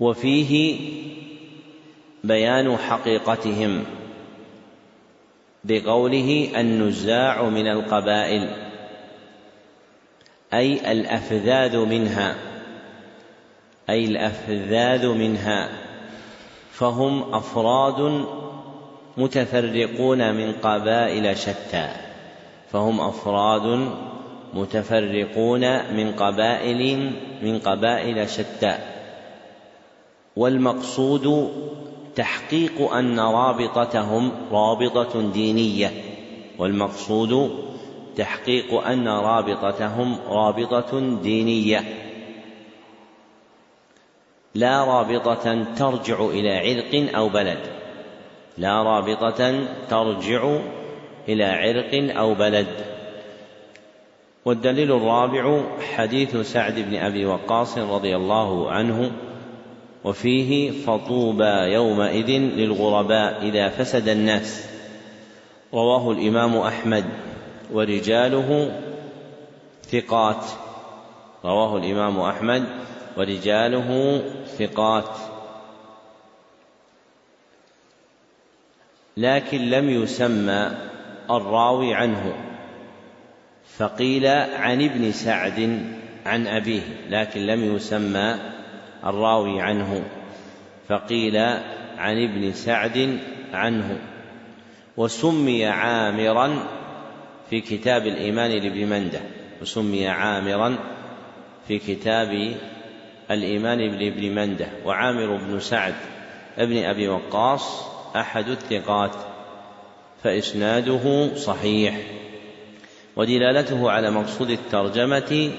وفيه بيان حقيقتهم. بقوله النزاع من القبائل أي الأفذاذ منها أي الأفذاذ منها فهم أفراد متفرقون من قبائل شتى فهم أفراد متفرقون من قبائل من قبائل شتى والمقصود تحقيق أن رابطتهم رابطة دينية والمقصود تحقيق أن رابطتهم رابطة دينية. لا رابطة ترجع إلى عرق أو بلد. لا رابطة ترجع إلى عرق أو بلد. والدليل الرابع حديث سعد بن أبي وقاص رضي الله عنه وفيه فطوبى يومئذ للغرباء إذا فسد الناس. رواه الإمام أحمد ورجاله ثقات. رواه الإمام أحمد ورجاله ثقات. لكن لم يسمى الراوي عنه. فقيل عن ابن سعد عن أبيه لكن لم يسمى الراوي عنه فقيل عن ابن سعد عنه. وسمي عامرا في كتاب الإيمان لابن منده. وسمي عامرا في كتاب الإيمان لابن منده. وعامر بن سعد ابن أبي وقاص أحد الثقات فإسناده صحيح. ودلالته على مقصود الترجمة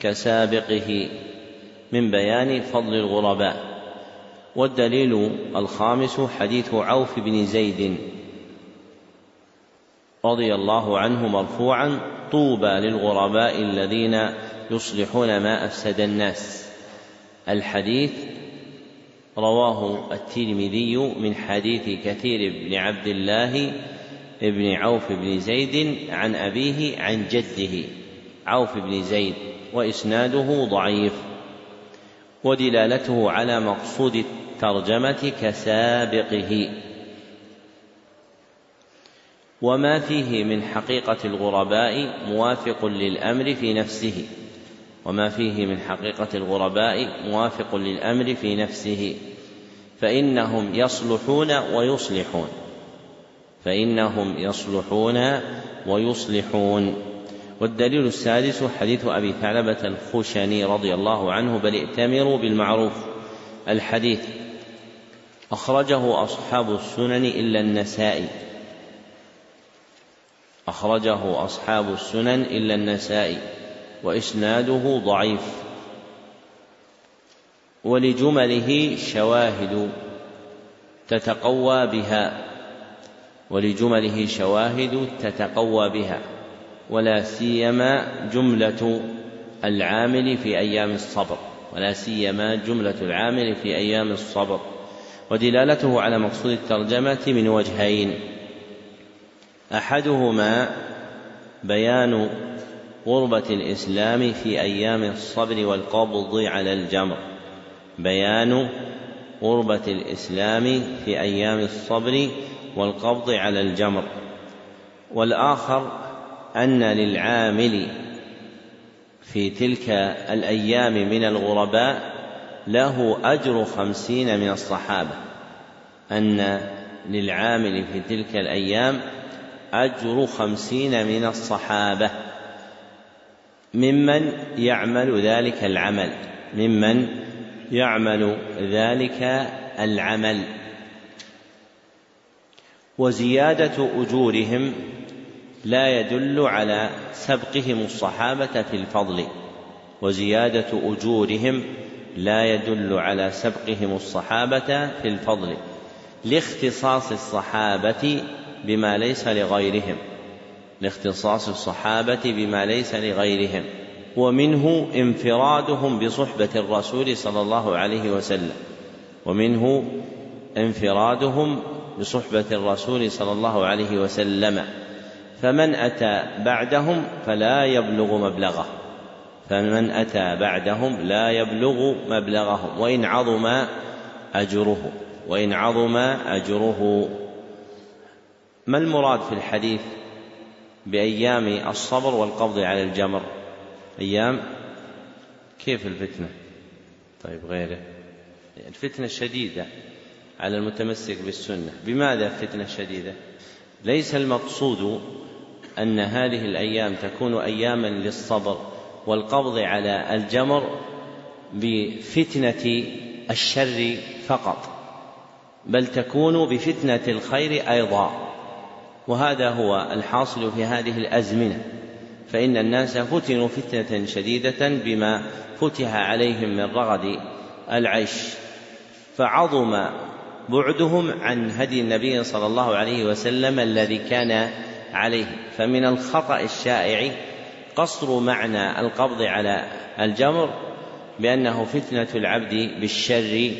كسابقه. من بيان فضل الغرباء. والدليل الخامس حديث عوف بن زيد رضي الله عنه مرفوعا طوبى للغرباء الذين يصلحون ما أفسد الناس. الحديث رواه الترمذي من حديث كثير بن عبد الله بن عوف بن زيد عن أبيه عن جده. عوف بن زيد وإسناده ضعيف. ودلالته على مقصود الترجمة كسابقه. وما فيه من حقيقة الغرباء موافق للأمر في نفسه. وما فيه من حقيقة الغرباء موافق للأمر في نفسه. فإنهم يصلحون ويصلحون. فإنهم يصلحون ويصلحون. والدليل السادس حديث أبي ثعلبة الخشني رضي الله عنه بل ائتمروا بالمعروف. الحديث أخرجه أصحاب السنن إلا النسائي. أخرجه أصحاب السنن إلا النسائي وإسناده ضعيف. ولجمله شواهد تتقوى بها ولجمله شواهد تتقوى بها. ولا سيما جملة العامل في أيام الصبر. ولا سيما جملة العامل في أيام الصبر. ودلالته على مقصود الترجمة من وجهين. أحدهما بيان غربة الإسلام في أيام الصبر والقبض على الجمر. بيان غربة الإسلام في أيام الصبر والقبض على الجمر. والآخر أن للعامل في تلك الأيام من الغرباء له أجر خمسين من الصحابة. أن للعامل في تلك الأيام أجر خمسين من الصحابة. ممن يعمل ذلك العمل. ممن يعمل ذلك العمل. وزيادة أجورهم لا يدل على سبقهم الصحابة في الفضل وزيادة أجورهم لا يدل على سبقهم الصحابة في الفضل لاختصاص الصحابة بما ليس لغيرهم لاختصاص الصحابة بما ليس لغيرهم ومنه انفرادهم بصحبة الرسول صلى الله عليه وسلم ومنه انفرادهم بصحبة الرسول صلى الله عليه وسلم. فمن أتى بعدهم فلا يبلغ مبلغه. فمن أتى بعدهم لا يبلغ مبلغهم وإن عظم أجره وإن عظم أجره. ما المراد في الحديث بأيام الصبر والقبض على الجمر؟ أيام؟ كيف الفتنة؟ طيب غيره. الفتنة الشديدة على المتمسك بالسنة. بماذا فتنة شديدة ليس المقصود أن هذه الأيام تكون أياما للصبر والقبض على الجمر بفتنة الشر فقط بل تكون بفتنة الخير أيضا وهذا هو الحاصل في هذه الأزمنة. فإن الناس فتنوا فتنة شديدة بما فتح عليهم من رغد العيش فعظم بعدهم عن هدي النبي صلى الله عليه وسلم الذي كان عليه. فمن الخطأ الشائع قصر معنى القبض على الجمر بأنه فتنة العبد بالشر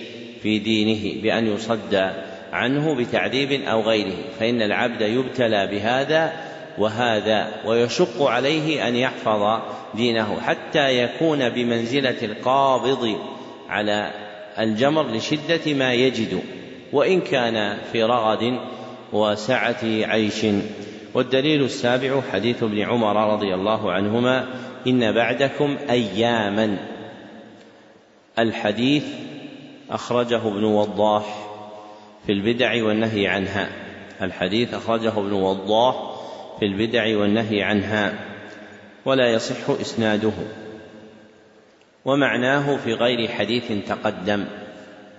في دينه بأن يصد عنه بتعذيب أو غيره. فإن العبد يبتلى بهذا وهذا ويشق عليه أن يحفظ دينه حتى يكون بمنزلة القابض على الجمر لشدة ما يجد. وإن كان في رغد وسعة عيش. والدليل السابع حديث ابن عمر رضي الله عنهما إن بعدكم أياما. الحديث أخرجه ابن وضاح في البدع والنهي عنها. الحديث أخرجه ابن وضاح في البدع والنهي عنها ولا يصح إسناده. ومعناه في غير حديث تقدم.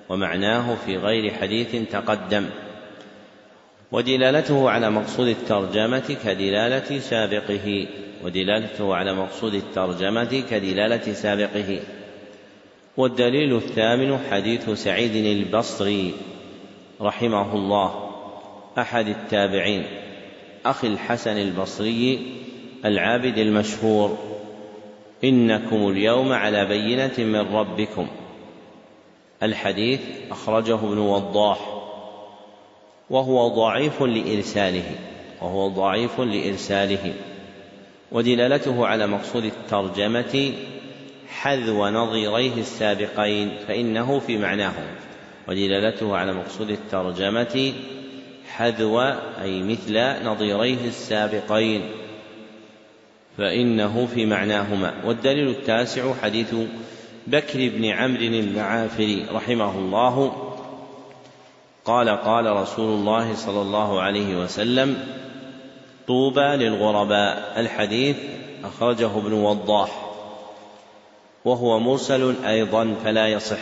ومعناه في غير حديث تقدم. ودلالته على مقصود الترجمة كدلالة سابقه. ودلالته على مقصود الترجمة كدلالة سابقه. والدليل الثامن حديث سعيد البصري رحمه الله أحد التابعين أخي الحسن البصري العابد المشهور. إنكم اليوم على بينة من ربكم. الحديث أخرجه ابن وضاح. وهو ضعيف لإرساله وهو ضعيف لإرساله. ودلالته على مقصود الترجمة حذو نظيريه السابقين فإنه في معناهم. ودلالته على مقصود الترجمة حذو أي مثل نظيريه السابقين فإنه في معناهما. والدليل التاسع حديث بكر بن عمرو المعافري رحمه الله قال قال رسول الله صلى الله عليه وسلم طوبى للغرباء. الحديث أخرجه ابن وضاح وهو مرسل أيضا فلا يصح.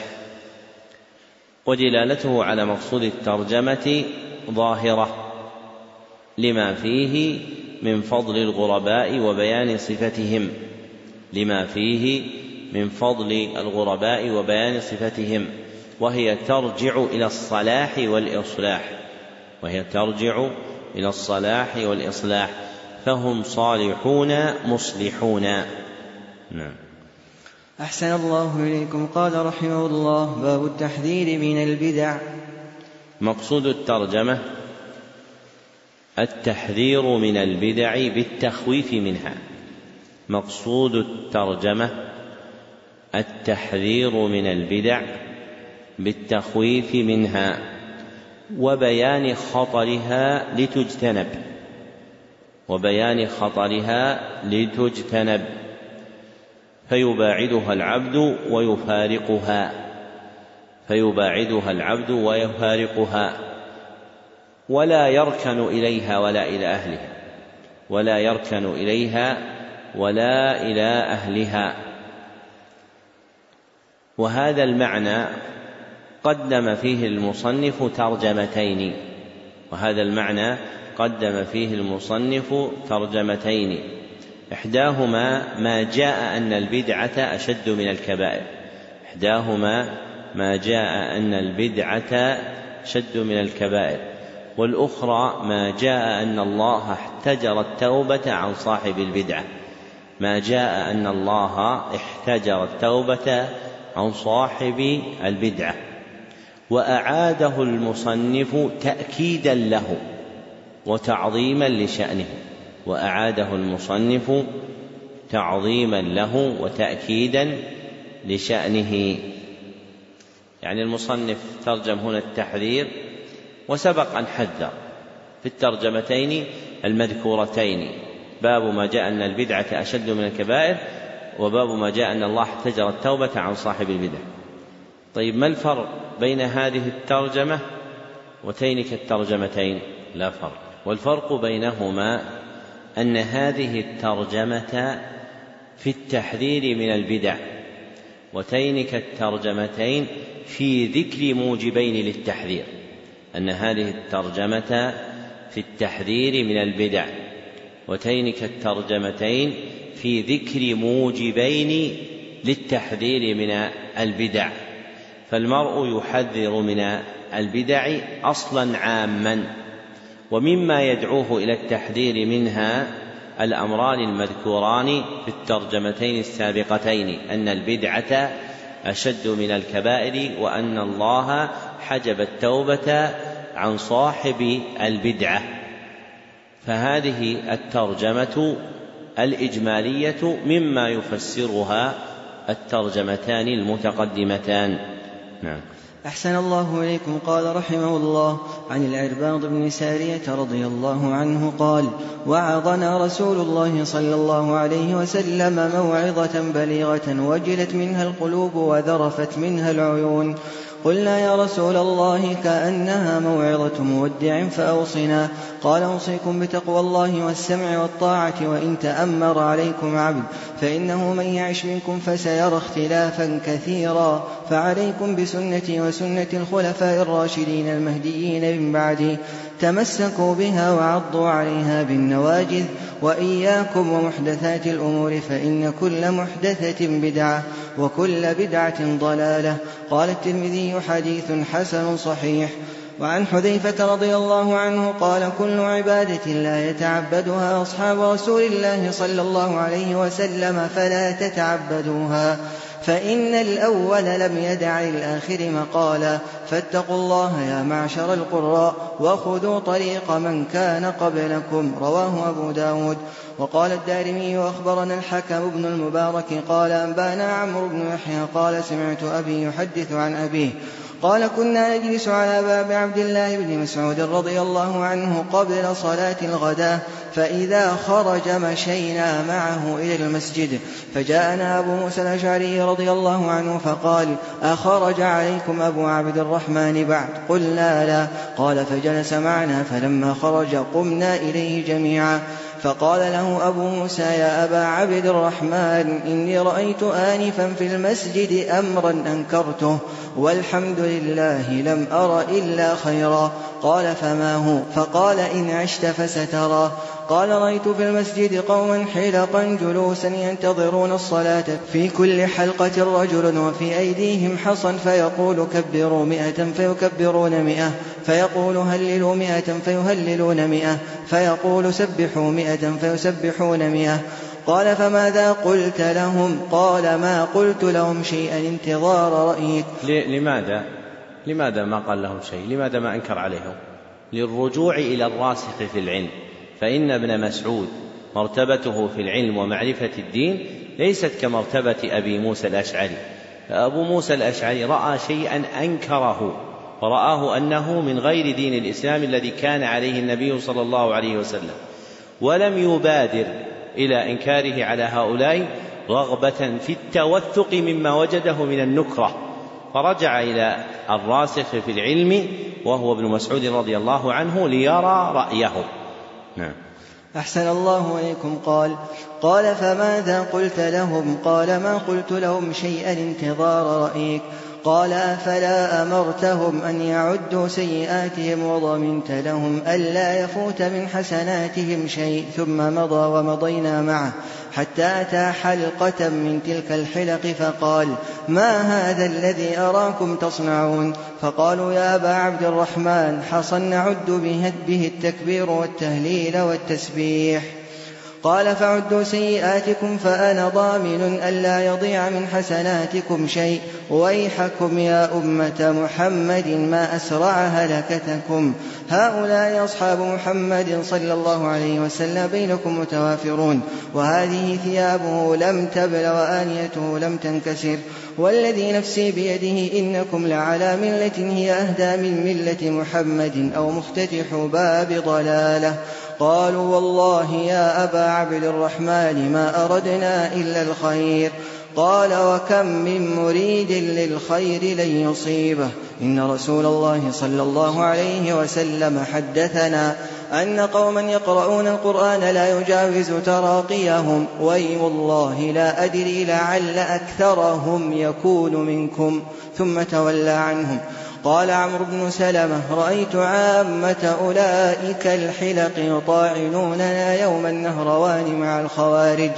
ودلالته على مقصود الترجمة ظاهرة لما فيه من فضل الغرباء وبيان صفتهم لما فيه من فضل الغرباء وبيان صفتهم. وهي ترجع إلى الصلاح والإصلاح. وهي ترجع إلى الصلاح والإصلاح. فهم صالحون مصلحون. نعم. أحسن الله إليكم. قال رحمه الله باب التحذير من البدع. مقصود الترجمة التحذير من البدع بالتخويف منها. مقصود الترجمة التحذير من البدع بالتخويف منها وبيان خطرها لتجتنب وبيان خطرها لتجتنب. فيباعدها العبد ويفارقها فيباعدها العبد ويفارقها. ولا يركن إليها ولا إلى أهلها ولا يركن إليها ولا إلى أهلها. وهذا المعنى قدم فيه المصنف ترجمتين وهذا المعنى قدم فيه المصنف ترجمتين. إحداهما ما جاء أن البدعة أشد من الكبائر. إحداهما ما جاء أن البدعة أشد من الكبائر. والأخرى ما جاء أن الله احتجر التوبة عن صاحب البدعة. ما جاء أن الله احتجر التوبة عن صاحب البدعة. وأعاده المصنف تأكيدا له وتعظيما لشأنه. وأعاده المصنف تعظيما له وتأكيدا لشأنه. يعني المصنف ترجم هنا التحذير وسبق أن حذر. في الترجمتين المذكورتين. باب ما جاء أن البدعة أشد من الكبائر وباب ما جاء أن الله احتجر التوبة عن صاحب البدع. طيب ما الفرق بين هذه الترجمة وتينك الترجمتين لا فرق. والفرق بينهما أن هذه الترجمة في التحذير من البدع وتينك الترجمتين في ذكر موجبين للتحذير أن هذه الترجمة في التحذير من البدع وتينك الترجمتين في ذكر موجبين للتحذير من البدع. فالمرء يحذر من البدع أصلا عاما ومما يدعوه إلى التحذير منها الأمران المذكوران في الترجمتين السابقتين أن البدعة أشد من الكبائر وأن الله حجب التوبة عن صاحب البدعة. فهذه الترجمة الإجمالية مما يفسرها الترجمتان المتقدمتان. نعم. أحسن الله إليكم. قال رحمه الله عن العرباض بن سارية رضي الله عنه قال وعظنا رسول الله صلى الله عليه وسلم موعظة بليغة وجلت منها القلوب وذرفت منها العيون. قلنا يا رسول الله كأنها موعظة مودع فأوصنا. قال أوصيكم بتقوى الله والسمع والطاعة وإن تأمر عليكم عبد فإنه من يعش منكم فسيرى اختلافا كثيرا. فعليكم بسنتي وسنة الخلفاء الراشدين المهديين من بعدي تمسكوا بها وعضوا عليها بالنواجذ وإياكم ومحدثات الأمور فإن كل محدثة بدعة وكل بدعة ضلالة. قال الترمذي حديث حسن صحيح. وعن حذيفة رضي الله عنه قال كل عبادة لا يتعبدها أصحاب رسول الله صلى الله عليه وسلم فلا تتعبدوها. فإن الأول لم يدع للآخر مقالا فاتقوا الله يا معشر القراء وخذوا طريق من كان قبلكم رواه أبو داود. وقال الدارمي وأخبرنا الحكم بن المبارك قال أنبانا عمرو بن يحيى قال سمعت أبي يحدث عن أبيه. قال كنا نجلس على باب عبد الله بن مسعود رضي الله عنه قبل صلاة الغداء فإذا خرج مشينا معه إلى المسجد. فجاءنا أبو موسى الأشعري رضي الله عنه فقال أخرج عليكم أبو عبد الرحمن بعد؟ قلنا لا. قال فجلس معنا فلما خرج قمنا إليه جميعا. فقال له أبو موسى يا أبا عبد الرحمن إني رأيت آنفا في المسجد أمرا أنكرته. والحمد لله لم أر إلا خيرا. قال فما هو؟ فقال إن عشت فسترى. قال رأيت في المسجد قوما حلقا جلوسا ينتظرون الصلاة. في كل حلقة رجل وفي أيديهم حصى فيقول كبروا مئة فيكبرون مئة. فيقول هللوا مئة فيهللون مئة. فيقول سبحوا مئة فيسبحون مئة. قال فماذا قلت لهم؟ قال ما قلت لهم شيئا انتظار رأيك. لماذا؟ لماذا ما قال لهم شيء؟ لماذا ما أنكر عليهم؟ للرجوع إلى الراسخ في العلم. فإن ابن مسعود مرتبته في العلم ومعرفة الدين ليست كمرتبة أبي موسى الأشعري. فأبو موسى الأشعري رأى شيئا أنكره ورآه أنه من غير دين الإسلام الذي كان عليه النبي صلى الله عليه وسلم. ولم يبادر إلى إنكاره على هؤلاء رغبة في التوثق مما وجده من النكرة. فرجع إلى الراسخ في العلم وهو ابن مسعود رضي الله عنه ليرى رأيهم نعم. أحسن الله إليكم. قال قال فماذا قلت لهم؟ قال ما قلت لهم شيئا انتظار رأيك. قال أفلا أمرتهم أن يعدوا سيئاتهم وضمنت لهم ألا يفوت من حسناتهم شيء ثم مضى ومضينا معه حتى أتى حلقة من تلك الحلق فقال ما هذا الذي أراكم تصنعون فقالوا يا أبا عبد الرحمن حصى نعد به التكبير والتهليل والتسبيح قال فعدوا سيئاتكم فأنا ضامن ألا يضيع من حسناتكم شيء. ويحكم يا أمة محمد ما أسرع هلكتكم. هؤلاء أصحاب محمد صلى الله عليه وسلم بينكم متوافرون. وهذه ثيابه لم تبل وآنيته لم تنكسر. والذي نفسي بيده إنكم لعلى ملة هي أهدى من ملة محمد أو مفتتح باب ضلالة. قالوا والله يا أبا عبد الرحمن ما أردنا إلا الخير. قال وكم من مريد للخير لن يصيبه إن رسول الله صلى الله عليه وسلم حدثنا أن قوما يقرؤون القرآن لا يجاوز تراقيهم. وي والله لا أدري لعل أكثرهم يكون منكم. ثم تولى عنهم. قال عمرو بن سلمة رأيت عامة أولئك الحلق يطاعنوننا يوم النهروان مع الخوارج.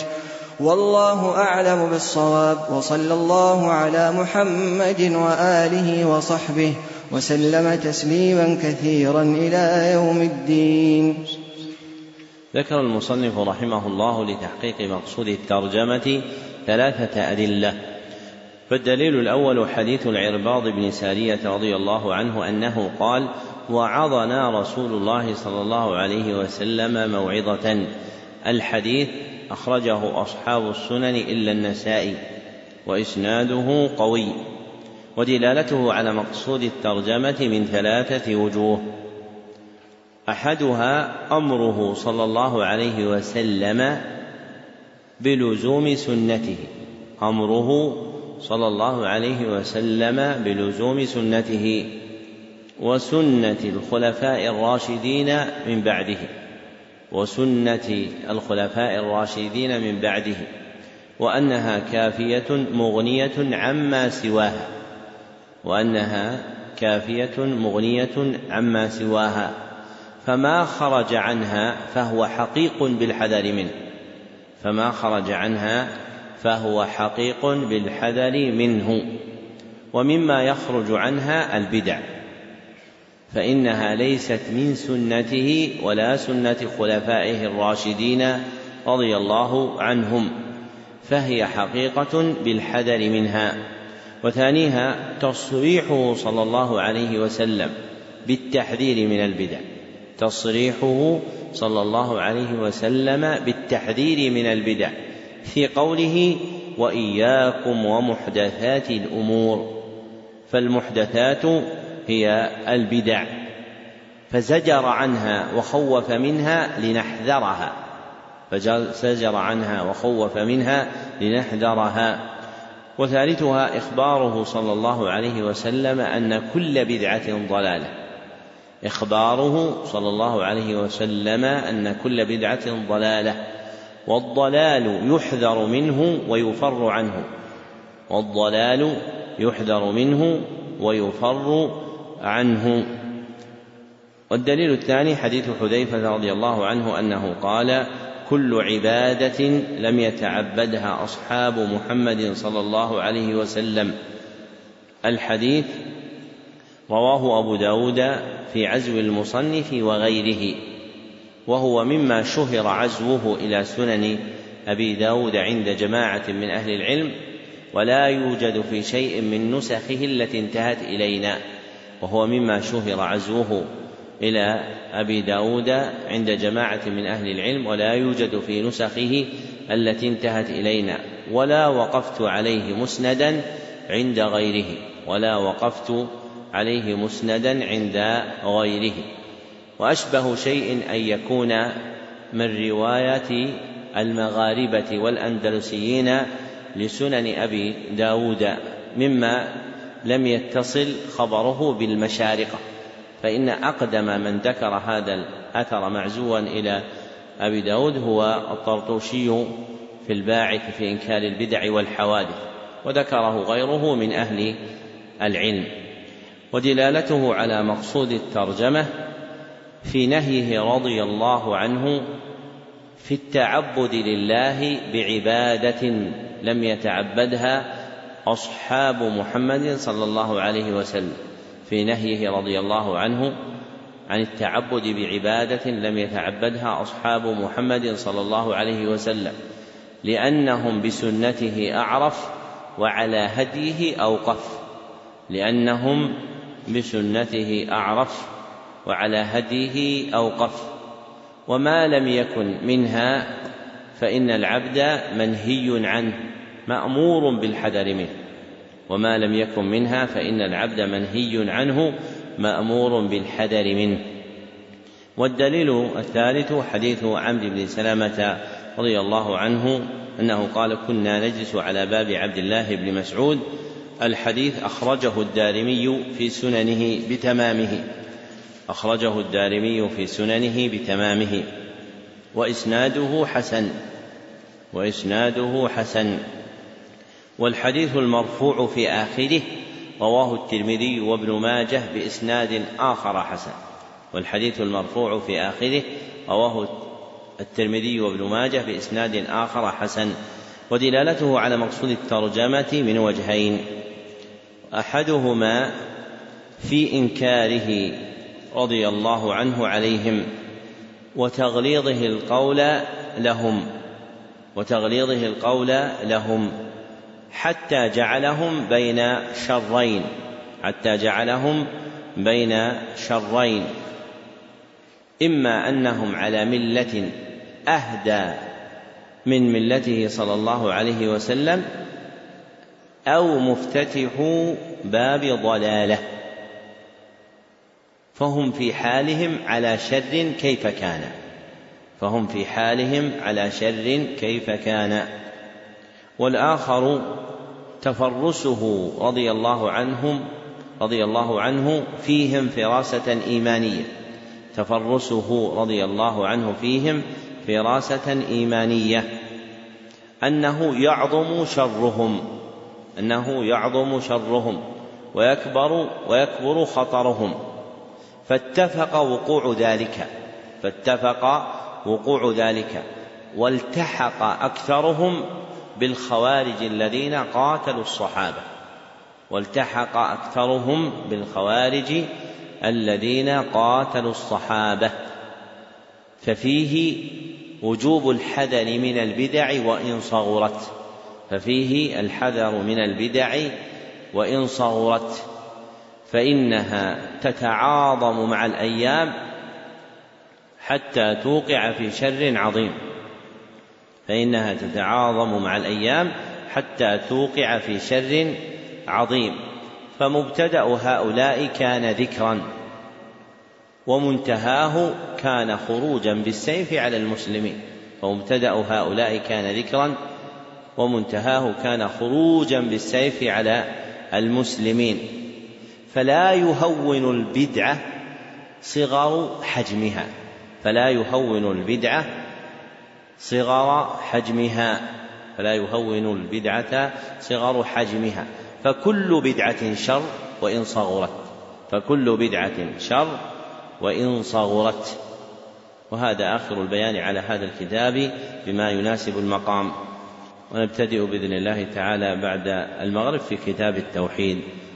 والله أعلم بالصواب وصلى الله على محمد وآله وصحبه وسلم تسليما كثيرا إلى يوم الدين. ذكر المصنف رحمه الله لتحقيق مقصود الترجمة ثلاثة أدلة. فالدليل الأول حديث العرباض بن سارية رضي الله عنه أنه قال وعظنا رسول الله صلى الله عليه وسلم موعظة. الحديث أخرجه أصحاب السنن إلا النسائي وإسناده قوي ودلالته على مقصود الترجمة من ثلاثة وجوه. أحدها أمره صلى الله عليه وسلم بلزوم سنته أمره صلى الله عليه وسلم بلزوم سنته وسنة الخلفاء الراشدين من بعده وسنة الخلفاء الراشدين من بعده وأنها كافية مغنية عما سواها وأنها كافية مغنية عما سواها فما خرج عنها فهو حقيق بالحذر منه فما خرج عنها فهو حقيق بالحذر منه ومما يخرج عنها البدع فإنها ليست من سنته ولا سنة خلفائه الراشدين رضي الله عنهم فهي حقيقة بالحذر منها وثانيها تصريحه صلى الله عليه وسلم بالتحذير من البدع تصريحه صلى الله عليه وسلم بالتحذير من البدع. في قوله وإياكم ومحدثات الأمور فالمحدثات هي البدع فزجر عنها وخوف منها لنحذرها فزجر عنها وخوف منها لنحذرها. وثالثها إخباره صلى الله عليه وسلم أن كل بدعة ضلالة. إخباره صلى الله عليه وسلم أن كل بدعة ضلالة. والضلال يحذر منه ويفر عنه. والضلال يحذر منه ويفر عنه. والدليل الثاني حديث حذيفة رضي الله عنه أنه قال كل عبادة لم يتعبدها أصحاب محمد صلى الله عليه وسلم. الحديث رواه أبو داود في عزو المصنف وغيره. وهو مما شهر عزوه إلى سنن أبي داود عند جماعة من أهل العلم ولا يوجد في شيء من نسخه التي انتهت إلينا وهو مما شهر عزوه إلى أبي داود عند جماعة من أهل العلم ولا يوجد في نسخه التي انتهت إلينا ولا وقفت عليه مسندا عند غيره ولا وقفت عليه مسندا عند غيره. وأشبه شيء أن يكون من رواية المغاربة والأندلسيين لسنن أبي داود مما لم يتصل خبره بالمشارقة. فإن أقدم من ذكر هذا الأثر معزوا إلى أبي داود هو الطرطوشي في الباعث في إنكار البدع والحوادث وذكره غيره من أهل العلم. ودلالته على مقصود الترجمة في نهيه رضي الله عنه في التعبد لله بعبادة لم يتعبدها أصحاب محمد صلى الله عليه وسلم في نهيه رضي الله عنه عن التعبد بعبادة لم يتعبدها أصحاب محمد صلى الله عليه وسلم لأنهم بسنته أعرف وعلى هديه أوقف لأنهم بسنته أعرف وعلى هديه أوقف. وما لم يكن منها فإن العبد منهي عنه مأمور بالحذر منه. وما لم يكن منها فإن العبد منهي عنه مأمور بالحذر منه. والدليل الثالث حديث عمرو بن سلامة رضي الله عنه أنه قال كنا نجلس على باب عبد الله بن مسعود الحديث أخرجه الدارمي في سننه بتمامه. أخرجه الدارمي في سننه بتمامه. وإسناده حسن. وإسناده حسن. والحديث المرفوع في آخره رواه الترمذي وابن ماجه بإسناد آخر حسن. والحديث المرفوع في آخره رواه الترمذي وابن ماجه بإسناد آخر حسن. ودلالته على مقصود الترجمة من وجهين. أحدهما في إنكاره رضي الله عنه عليهم وتغليظه القول لهم وتغليظه القول لهم حتى جعلهم بين شرين حتى جعلهم بين شرين. إما أنهم على ملة أهدى من ملته صلى الله عليه وسلم أو مفتتحو باب ضلالة. فهم في حالهم على شر كيف كان. فهم في حالهم على شر كيف كان. والآخر تفرسه رضي الله عنهم رضي الله عنه فيهم فراسة إيمانية. تفرسه رضي الله عنه فيهم فراسة إيمانية. أنه يعظم شرهم أنه يعظم شرهم ويكبر ويكبر خطرهم. فاتفق وقوع ذلك فاتفق وقوع ذلك والتحق أكثرهم بالخوارج الذين قاتلوا الصحابة والتحق أكثرهم بالخوارج الذين قاتلوا الصحابة ففيه وجوب الحذر من البدع وإن صغرت ففيه الحذر من البدع وإن صغرت. فإنها تتعاظم مع الأيام حتى توقع في شر عظيم. فإنها تتعاظم مع الأيام حتى توقع في شر عظيم. فمبتدأ هؤلاء كان ذكرا ومنتهاه كان خروجا بالسيف على المسلمين. فمبتدأ هؤلاء كان ذكرا ومنتهاه كان خروجا بالسيف على المسلمين. فلا يهون البدعة صغر حجمها. فلا يهون البدعة صغر حجمها. فلا يهون البدعة صغر حجمها. فكل بدعة شر وإن صغرت. فكل بدعة شر وإن صغرت. وهذا آخر البيان على هذا الكتاب بما يناسب المقام. ونبتدئ بإذن الله تعالى بعد المغرب في كتاب التوحيد.